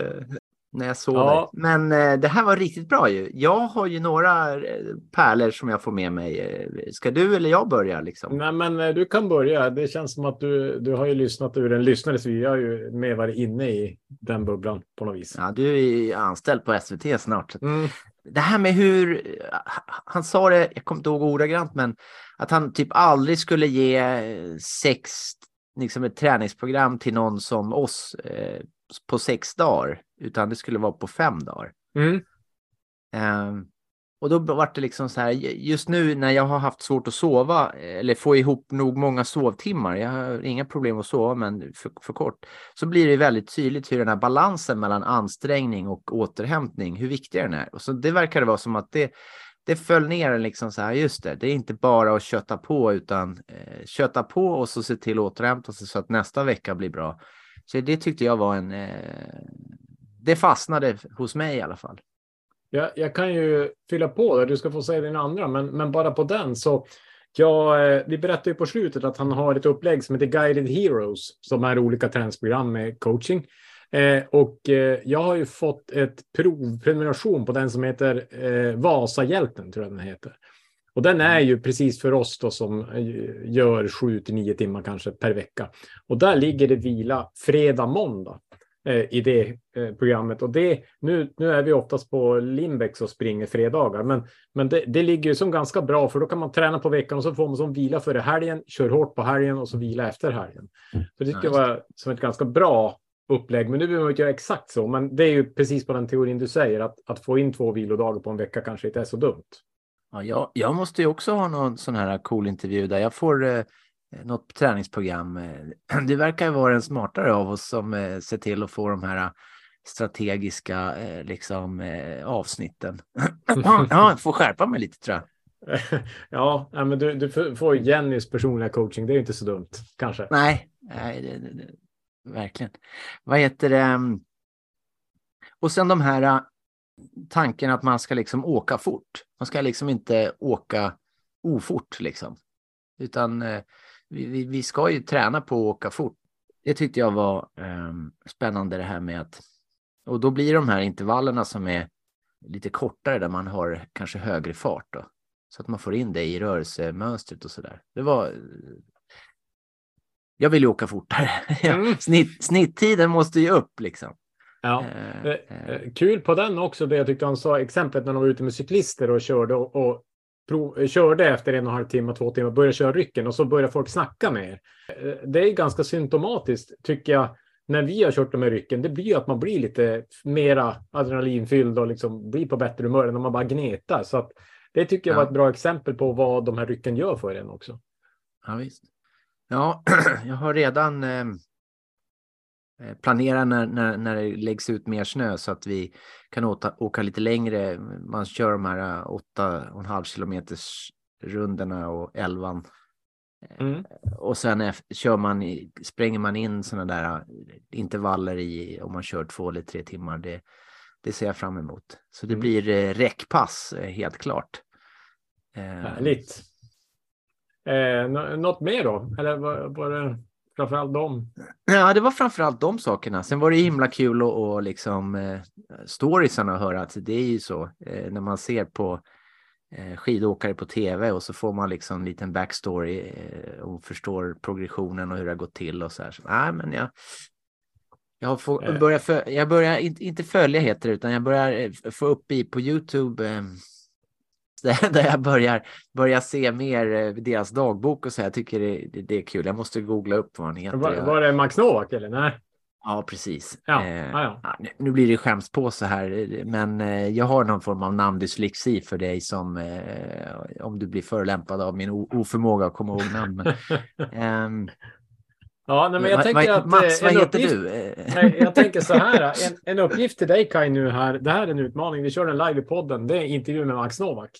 Eh, när jag sover.
Ja.
Men eh, det här var riktigt bra ju. Jag har ju några eh, pärlor som jag får med mig. Eh, Ska du eller jag börja liksom?
Nej, men eh, du kan börja. Det känns som att du, du har ju lyssnat ur en lyssnare, så vi har ju med varit inne i den bubblan på något vis.
Ja, du är ju anställd på SVT snart.
Mm.
Det här med hur, han sa det, jag kommer inte ihåg ordagrant, men att han typ aldrig skulle ge eh, sex, liksom ett träningsprogram till någon som oss. Eh, på sex dagar, utan det skulle vara på fem dagar.
Mm.
Ehm, och då var det liksom så här, just nu när jag har haft svårt att sova eller få ihop nog många sovtimmar, jag har inga problem att sova men för, för kort, så blir det väldigt tydligt hur den här balansen mellan ansträngning och återhämtning, hur viktig den är. Och så det verkar vara som att det, det föll ner liksom så här, just det, det är inte bara att köta på utan eh, köta på och så se till att återhämta sig så att nästa vecka blir bra. Så det tyckte jag var en, eh, det fastnade hos mig i alla fall.
Jag, jag kan ju fylla på det, du ska få säga din andra, men, men bara på den så Ja, eh, vi berättade ju på slutet att han har ett upplägg som heter Guided Heroes som är olika träningsprogram med coaching. Eh, och eh, jag har ju fått ett provprenumeration på den som heter eh, Vasahjälten, tror jag den heter. Och den är ju precis för oss då som eh, gör sju till nio timmar kanske per vecka. Och där ligger det vila fredag, måndag i det eh, programmet. Och det, nu, nu är vi oftast på Limbex och springer fredagar, men, men det, det ligger ju som ganska bra för då kan man träna på veckan och så får man som vila före helgen, kör hårt på helgen och så vila efter helgen. Så det tycker jag var som ett ganska bra upplägg, men nu behöver man inte göra exakt så. Men det är ju precis på den teorin du säger, att, att få in två vilodagar på en vecka kanske inte är så dumt.
Ja, jag, jag måste ju också ha någon sån här cool intervju där jag får eh, något träningsprogram. Eh, det verkar vara den smartare av oss som eh, ser till att få de här strategiska eh, liksom, eh, avsnitten. ja, jag får skärpa mig lite tror jag.
ja, men du, du får Jennys personliga coaching. Det är inte så dumt, kanske.
Nej, nej det, det, det, verkligen. Vad heter det? Och sen de här tanken att man ska liksom åka fort. Man ska liksom inte åka ofort liksom. Utan eh, vi, vi, ska ju träna på att åka fort. Det tyckte jag var eh, spännande det här med att och då blir de här intervallerna som är lite kortare där man har kanske högre fart då. Så att man får in det i rörelsemönstret och så där. Det var jag vill ju åka fortare. Mm. Snitt, snitttiden måste ju upp liksom.
Ja. Eh, eh. Kul på den också, det jag tyckte han sa, exemplet när de var ute med cyklister och körde och, och prov, körde efter en och en halv timme, två timmar, började köra rycken och så började folk snacka med er. Eh, det är ganska symptomatiskt, tycker jag, när vi har kört de här rycken. Det blir ju att man blir lite mera adrenalinfylld och liksom blir på bättre humör än när man bara gnetar. Så att det tycker jag ja. var ett bra exempel på vad de här rycken gör för en också.
Ja, visst. Ja, jag har redan eh, eh, planerat när, när, när det läggs ut mer snö så att vi kan åka, åka lite längre. Man kör de här 8,5 kilometers rundorna och elvan. Eh, mm. Och sen kör man, spränger man in sådana där eh, intervaller i om man kör två eller tre timmar. Det, det ser jag fram emot. Så det mm. blir eh, räckpass helt klart.
Härligt. Eh, något mer då? Eller var, var det framförallt dem?
Ja, det var framförallt de sakerna. Sen var det himla kul och, och liksom eh, storiesarna att höra att det är ju så eh, när man ser på eh, skidåkare på tv och så får man liksom en liten backstory eh, och förstår progressionen och hur det har gått till och så här. Så, nej, men jag, jag, får, eh. börjar jag börjar inte, inte följa heter det, utan jag börjar eh, få upp i på Youtube eh, där jag börjar, börjar se mer eh, deras dagbok och så. Jag tycker det, det, det är kul. Jag måste googla upp vad han heter.
Var, var det Max Novak eller? Nej.
Ja, precis.
Ja, eh, ja,
ja. Nu, blir det skämspåse här, men eh, jag har någon form av namndyslexi för dig som eh, om du blir förolämpad av min oförmåga att komma ihåg namn. Men,
Ja, nej, men jag tänker att...
Mats,
eh,
vad heter
uppgift,
du?
Nej, jag tänker så här. En, en uppgift till dig Kai nu här. Det här är en utmaning. Vi kör den live i podden. Det är intervju med Max Novak.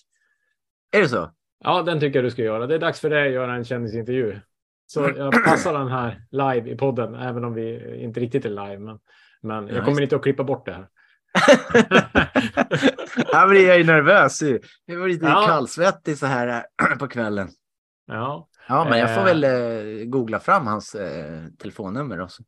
Är det så?
Ja, den tycker jag du ska göra. Det är dags för dig att göra en kändisintervju. Så jag passar den här live i podden, även om vi inte riktigt är live. Men, men jag kommer inte att klippa bort det här.
ja, men jag är nervös. Jag var lite ja. kallsvettig så här på kvällen.
Ja.
Ja, men jag får väl eh, googla fram hans eh, telefonnummer också.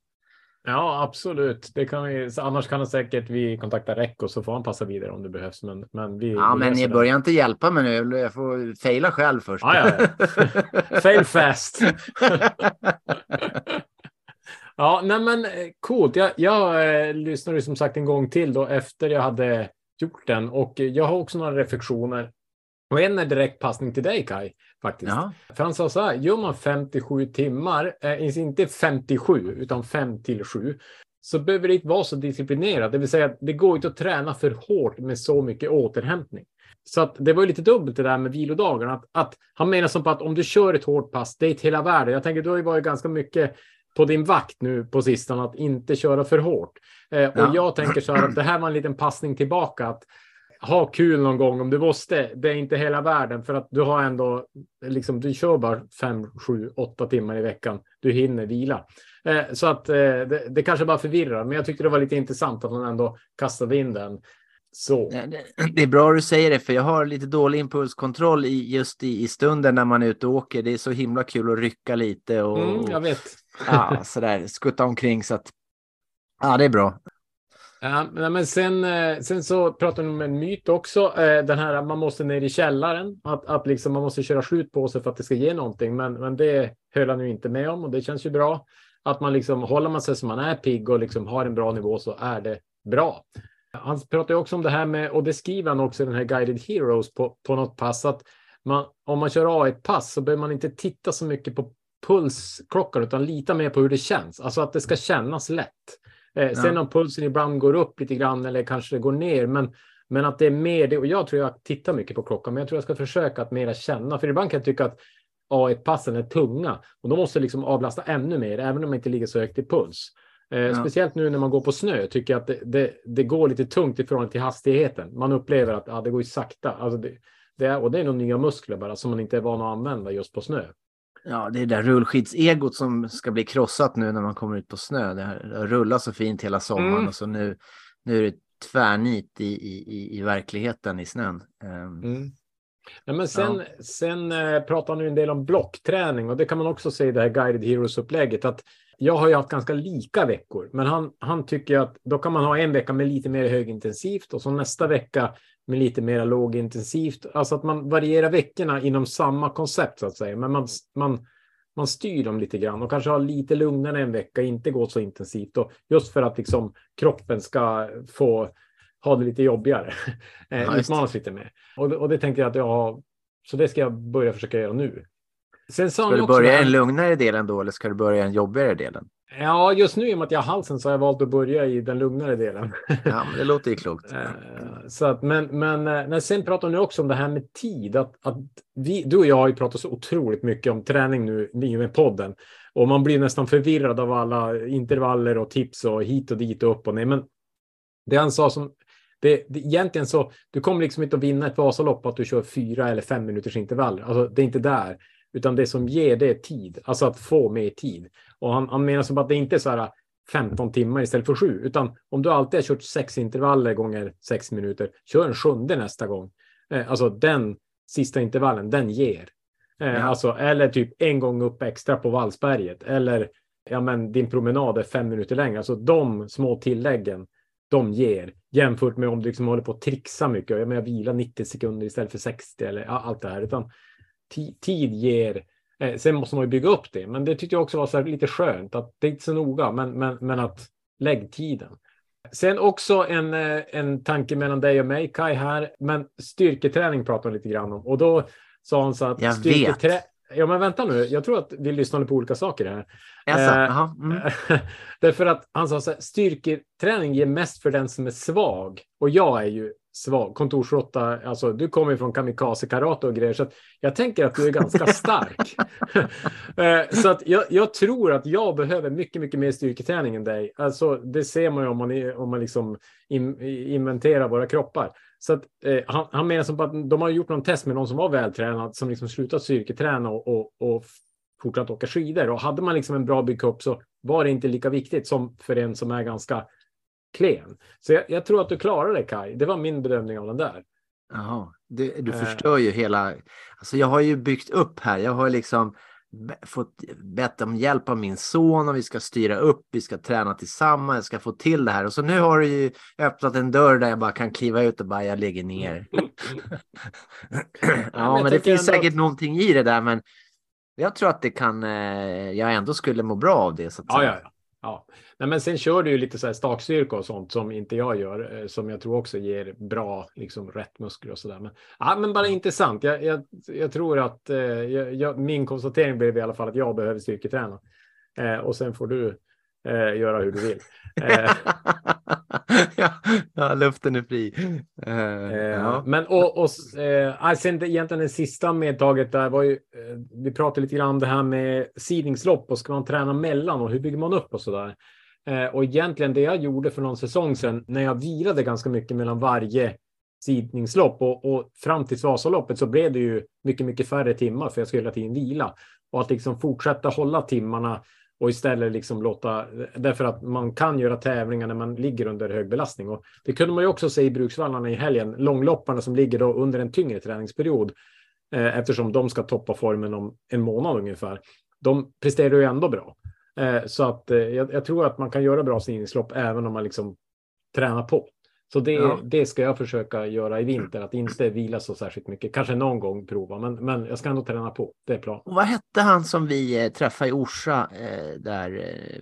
Ja, absolut. Det kan vi, annars kan säkert vi kontakta REC och så får han passa vidare om det behövs. Men, men vi,
ja,
vi
men ni börjar inte hjälpa mig nu. Jag får faila själv först.
Ja, ja, ja. Fail fast. ja, nej men eh, coolt. Jag, jag eh, lyssnade som sagt en gång till då efter jag hade gjort den och jag har också några reflektioner. Och en är direkt passning till dig Kai faktiskt. Ja. För han sa så här, gör man 57 timmar, eh, inte 57 utan 5 till 7, så behöver det inte vara så disciplinerat. Det vill säga, det går inte att träna för hårt med så mycket återhämtning. Så att det var ju lite dubbelt det där med vilodagarna. Att, att han menar som på att om du kör ett hårt pass, det är ett hela världen. Jag tänker, du har ju varit ganska mycket på din vakt nu på sistone att inte köra för hårt. Eh, och
Ja.
jag tänker så här att det här var en liten passning tillbaka. Att ha kul någon gång om du måste. Det är inte hela världen för att du har ändå liksom du kör bara fem, sju, åtta timmar i veckan. Du hinner vila. Eh, så att eh, det, det kanske bara förvirrar, men jag tyckte det var lite intressant att han ändå kastade in den. Så.
Det är bra du säger det, för jag har lite dålig impulskontroll i, just i, i stunden när man är ute och åker. Det är så himla kul att rycka lite och
Mm, jag vet.
ja, sådär, skutta omkring. Så att, ja, det är bra.
Ja, men sen, eh, sen så pratar ni om en myt också. Eh, den här att man måste ner i källaren. Att, att liksom man måste köra slut på sig för att det ska ge någonting. Men, men det höll han ju inte med om och det känns ju bra. Att man liksom håller man sig som man är pigg och liksom har en bra nivå så är det bra. Han pratar ju också om det här med, och det skriver han också i den här Guided Heroes på, på något pass, att man, om man kör A1-pass så behöver man inte titta så mycket på pulsklockan utan lita mer på hur det känns. Alltså att det ska kännas lätt. Eh, sen
Ja.
om pulsen ibland går upp lite grann eller kanske det går ner, men, men att det är mer det. Och jag tror jag tittar mycket på klockan, men jag tror jag ska försöka att mera känna. För ibland kan jag tycka att A1-passen är tunga och då måste liksom avlasta ännu mer, även om jag inte ligger så högt i puls. Eh,
Ja.
Speciellt nu när man går på snö tycker jag att det, det, det går lite tungt i förhållande till hastigheten. Man upplever att ja, det går ju sakta. Alltså det, det är, och det är nog nya muskler bara som man inte är van att använda just på snö.
Ja, det är det där rullskidsegot som ska bli krossat nu när man kommer ut på snö. Det har rullat så fint hela sommaren
Mm.
och så nu, nu är det tvärnit i, i, i, verkligheten i snön. Ehm,
Ja, men sen, sen eh, pratar han ju en del om blockträning och det kan man också se i det här Guided Heroes-upplägget. Att jag har ju haft ganska lika veckor, men han, han tycker att då kan man ha en vecka med lite mer högintensivt och så nästa vecka med lite mer lågintensivt. Alltså att man varierar veckorna inom samma koncept så att säga, men man, man, man styr dem lite grann och kanske har lite lugnare en vecka, inte gå så intensivt och just för att liksom kroppen ska få ha det lite jobbigare. Eh,
Ja,
utmanas lite mer. Och, det- och det tänker jag att jag har, så det ska jag börja försöka göra nu. Sen
Ska du börja
här-
den lugnare delen då eller ska du börja i den jobbigare delen?
Ja, just nu i och med att jag har halsen så har jag valt att börja i den lugnare delen.
Ja, men det låter ju klokt.
Eh, så att, men, men eh, när sen pratar ni också om det här med tid. Att, att vi, du och jag har ju pratat så otroligt mycket om träning nu i och med podden. Och man blir nästan förvirrad av alla intervaller och tips och hit och dit och upp och ner. Men det han sa som det, det, egentligen så, du kommer liksom inte att vinna ett Vasalopp att du kör fyra eller fem minuters intervaller. Alltså, det är inte där, utan det som ger det är tid, alltså att få mer tid. Och han, han menar som att det inte är så här 15 timmar istället för sju, utan om du alltid har kört sex intervaller gånger sex minuter, kör en sjunde nästa gång. Eh, alltså den sista intervallen, den ger. Eh,
Ja.
Alltså, eller typ en gång upp extra på Vallsberget, eller ja, men din promenad är fem minuter längre. Alltså de små tilläggen, de ger jämfört med om du liksom håller på att trixa mycket. Jag menar, vila 90 sekunder istället för 60 eller ja, allt det här. Utan tid ger. Eh, sen måste man ju bygga upp det, men det tyckte jag också var så lite skönt att det är inte så noga, men, men, men att lägg tiden. Sen också en, eh, en tanke mellan dig och mig, Kai, här. Men styrketräning pratar vi lite grann om. Och då sa han så att...
Jag
styrketrä- Ja, men vänta nu. Jag tror att vi lyssnade på olika saker här.
Jaså,
Eh,
mm.
Därför att han sa så här, styrketräning ger mest för den som är svag. Och jag är ju svag, kontorsråtta, alltså du kommer ju från kamikaze karate och grejer, så att jag tänker att du är ganska stark. Eh, så att jag, jag tror att jag behöver mycket, mycket mer styrketräning än dig. Alltså det ser man ju om man, är, om man liksom in, inventerar våra kroppar. Så att, eh, han, han menar som att de har gjort någon test med någon som var vältränad som liksom slutat styrketräna och, och, och fortsatt åka skidor. Och hade man liksom en bra byggkropp så var det inte lika viktigt som för en som är ganska klen. Så jag, jag tror att du klarar det Kai. Det var min bedömning av den där.
Jaha, du, du
Eh.
förstör ju hela... Alltså jag har ju byggt upp här. Jag har liksom fått bett om hjälp av min son och vi ska styra upp, vi ska träna tillsammans, jag ska få till det här. Och så nu har du ju öppnat en dörr där jag bara kan kliva ut och bara jag lägger ner. ja,
jag
men det finns
ändå
säkert någonting i det där, men jag tror att det kan, eh, jag ändå skulle må bra av det. Så att
Ja, ja, ja. Ja. Nej, men sen kör du ju lite så här stakstyrka och sånt som inte jag gör, eh, som jag tror också ger bra, liksom rätt muskler och så där. Men, ja, men bara intressant. Jag, jag, jag tror att eh, jag, jag, min konstatering blev i alla fall att jag behöver styrketräna. Eh, och sen får du eh, göra hur du vill.
Ja, luften är fri. Eh,
Eh,
ja.
Men och, och eh, sen det, egentligen det sista medtaget där var ju, vi pratade lite grann om det här med sidningslopp och ska man träna mellan och hur bygger man upp och så där. Och egentligen det jag gjorde för någon säsong sedan när jag virade ganska mycket mellan varje sidningslopp och, och fram till Vasaloppet så blev det ju mycket, mycket färre timmar för jag skulle hela tiden vila och att liksom fortsätta hålla timmarna och istället liksom låta, därför att man kan göra tävlingar när man ligger under hög belastning. Och det kunde man ju också se i Bruksvallarna i helgen, långlopparna som ligger då under en tyngre träningsperiod, eh, eftersom de ska toppa formen om en månad ungefär. De presterar ju ändå bra. Eh, så att eh, jag, jag tror att man kan göra bra stigningslopp även om man liksom tränar på. Så det,
Ja.
det ska jag försöka göra i vinter, att inte vila så särskilt mycket. Kanske någon gång prova, men, men jag ska ändå träna på. Det är plan.
Och vad hette han som vi eh, träffade i Orsa eh, där eh,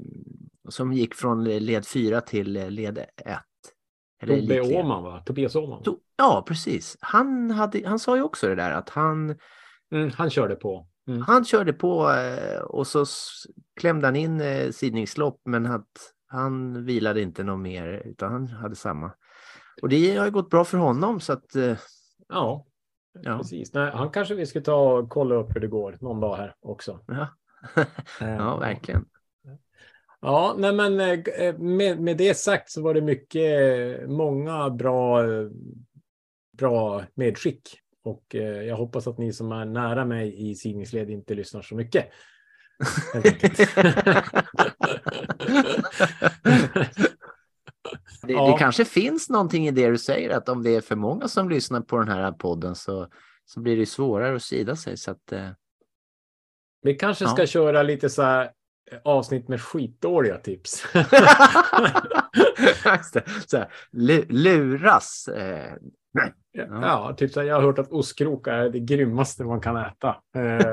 som gick från led 4 till eh, led 1? Eller
Tobbe. Åhman, va? Tobias Åhman.
To- Ja, precis. Han, hade, han sa ju också det där att han,
Mm, han körde på. Mm.
han körde på eh, och så klämde han in sidningslopp men att han vilade inte något mer utan han hade samma. Och det har ju gått bra för honom så att eh,
Ja,
Ja.
precis. Nej, han kanske vi ska ta och kolla upp hur det går någon dag här också.
ja,
Eh,
ja verkligen.
Ja, nej men eh, med, med det sagt så var det mycket, många bra, bra medskick. Och jag hoppas att ni som är nära mig i sidningsled inte lyssnar så mycket.
Det,
Ja.
det kanske finns någonting i det du säger att om det är för många som lyssnar på den här podden så, så blir det svårare att sida sig. Så att, eh,
Vi kanske
Ja.
ska köra lite så här eh, avsnitt med skitdåliga tips.
Så här, lu- luras. Eh,
Ja,
Ja.
ja, typ så här, jag har hört att ostkrokar är det grymmaste man kan äta. Eh,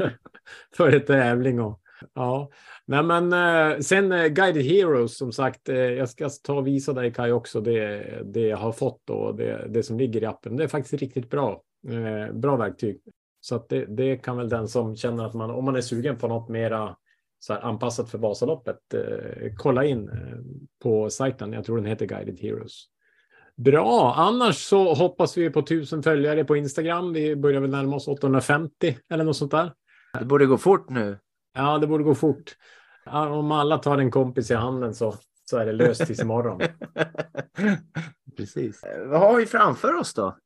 för en tävling. Och, ja. Nej, men, eh, sen eh, Guided Heroes, som sagt, eh, jag ska ta och visa dig Kaj också det, det jag har fått och det, det som ligger i appen. Det är faktiskt riktigt bra. Bra verktyg. Så att det, det kan väl den som känner att man, om man är sugen på något mera så här, anpassat för Vasaloppet, kolla in på sajten. Jag tror den heter Guided Heroes. Bra, annars så hoppas vi på tusen följare på Instagram. Vi börjar väl närma oss 850 eller något sånt där.
det borde gå fort nu.
Ja, det borde gå fort. Om alla tar en kompis i handen så, så är det löst tills imorgon.
Precis. Vad har vi framför oss då?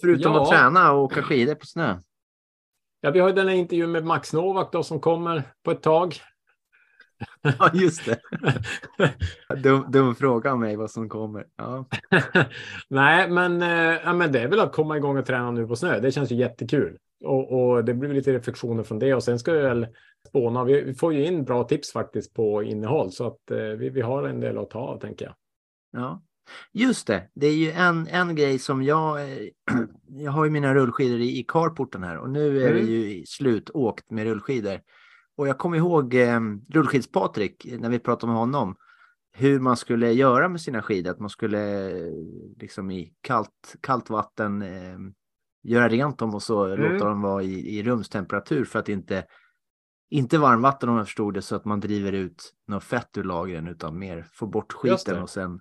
Förutom
Ja.
att träna och åka skidor på snö.
Ja, vi har ju den här intervjun med Max Novak då som kommer på ett tag.
Ja, just det. Dum, dum fråga om mig vad som kommer. Ja.
Nej, men, eh, ja, men det är väl att komma igång och träna nu på snö. Det känns ju jättekul. Och, och det blir lite reflektioner från det och sen ska vi väl spåna. Vi, vi får ju in bra tips faktiskt på innehåll så att eh, vi, vi har en del att ta av tänker jag.
Ja, just det. Det är ju en, en grej som jag... eh, Jag har ju mina rullskidor i, i carporten här och nu är
Mm.
det ju slutåkt med rullskidor. Och jag kommer ihåg eh, rullskids-Patrik när vi pratade med honom. Hur man skulle göra med sina skidor. Att man skulle eh, liksom i kallt, kallt vatten eh, göra rent dem och så
Mm.
låta dem vara i, i rumstemperatur för att inte inte varmvatten om jag förstod det så att man driver ut något fett ur lagren utan mer få bort skiten och sen.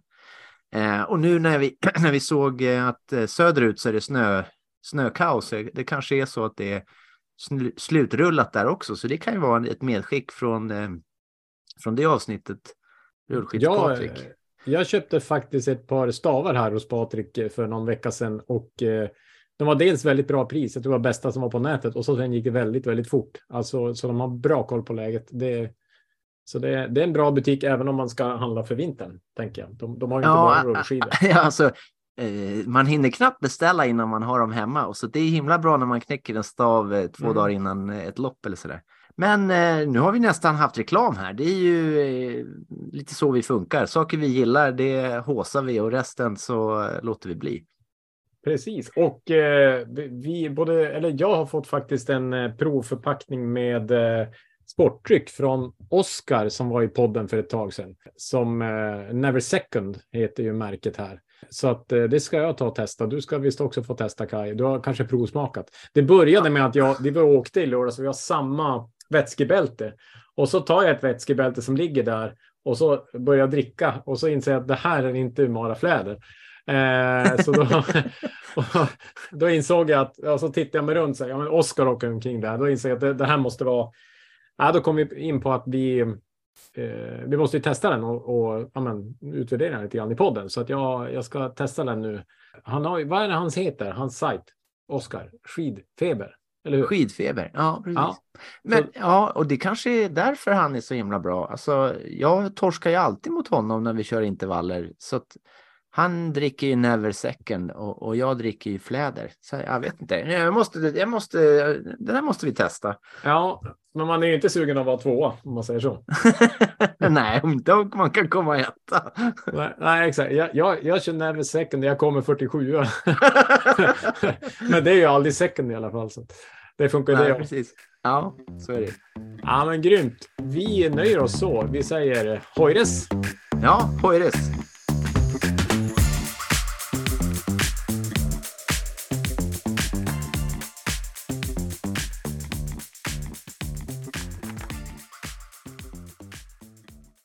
Eh, och nu när vi, när vi såg eh, att eh, söderut så är det snö, snökaos. eh, Det kanske är så att det är sl- slutrullat där också. Så det kan ju vara ett medskick från, eh, från det avsnittet.
Ja,
Rullskids-Patrik.
eh, jag köpte faktiskt ett par stavar här hos Patrik för någon vecka sedan och eh, de var dels väldigt bra pris. Jag tror det var bästa som var på nätet och så sen gick det väldigt, väldigt fort. Alltså så de har bra koll på läget. Det, så det, det är en bra butik även om man ska handla för vintern, tänker jag. De, de har ju inte
Ja,
bara rullskidor.
Ja, alltså, eh, man hinner knappt beställa innan man har dem hemma. Och så det är himla bra när man knäcker en stav eh, två
Mm.
dagar innan eh, ett lopp eller sådär. Men nu har vi nästan haft reklam här. Det är ju lite så vi funkar. Saker vi gillar, det håsar vi och resten så låter vi bli.
Precis, och eh, vi både, eller jag har fått faktiskt en eh, provförpackning med eh, sportdryck från Oscar som var i podden för ett tag sedan. Som eh, Never Second heter ju märket här. Så att eh, det ska jag ta och testa. Du ska visst också få testa Kaj. Du har kanske provsmakat. Det började med att jag, vi var åkte i lördags så vi har samma vätskebälte. Och så tar jag ett vätskebälte som ligger där och så börjar jag dricka och så inser jag att det här är inte Mara Fläder. Eh, så då, då insåg jag att, och så tittade jag mig runt, så här, ja, men Oskar åker omkring där. Då insåg jag att det, det här måste vara, ja, då kom vi in på att vi, eh, vi måste ju testa den och, och ja, men, utvärdera den lite grann i podden. Så att jag, jag ska testa den nu. Han har, vad är det hans heter, hans sajt? Oskar, skidfeber.
Skidfeber, ja precis.
Ja.
Men
Så-
ja, och det kanske är därför han är så himla bra. Alltså, jag torskar ju alltid mot honom när vi kör intervaller. Så att han dricker ju Never Second och, och jag dricker ju Fläder. Så jag vet inte. Jag måste, jag måste, det där måste vi testa.
Ja, men man är ju inte sugen att vara tvåa om man säger så.
Nej, om inte man kan komma etta.
nej, nej, exakt. Jag, jag, jag kör Never Second, jag kommer 47. men det är ju aldrig second i alla fall. Så det funkar
Nej,
det.
precis. Ja, så är det.
Ja, men grymt. Vi nöjer oss så. Vi säger hojres.
Ja, Poires.